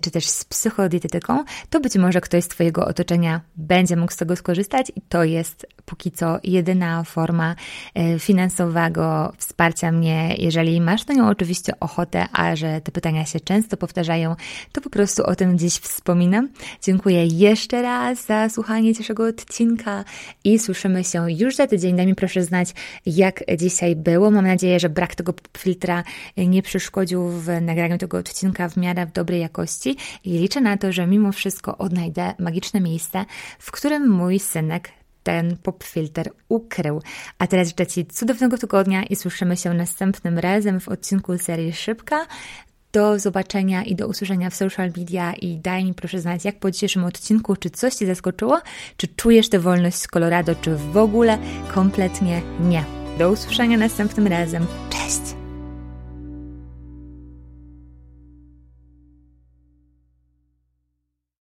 czy też z psychodietetyką, to być może ktoś z Twojego otoczenia będzie mógł z tego skorzystać i to jest póki co jedyna forma e, finansowego wsparcia mnie. Jeżeli masz na nią oczywiście ochotę, a że te pytania się często powtarzają, to po prostu o tym dziś wspominam. Dziękuję jeszcze raz za słuchanie dzisiejszego odcinka i słyszymy się już za tydzień. Daj mi proszę znać, jak dzisiaj było. Mam nadzieję, że brak tego filtra nie przeszkodził w nagraniu tego odcinka w miarę dobrej jakości i liczę na to, że mimo wszystko odnajdę magiczne miejsce, w którym mój synek ten popfilter ukrył. A teraz życzę Ci cudownego tygodnia i słyszymy się następnym razem w odcinku serii Szybka. Do zobaczenia i do usłyszenia w social media i daj mi proszę znać, jak po dzisiejszym odcinku, czy coś Cię zaskoczyło, czy czujesz tę wolność z Colorado, czy w ogóle kompletnie nie. Do usłyszenia następnym razem. Cześć!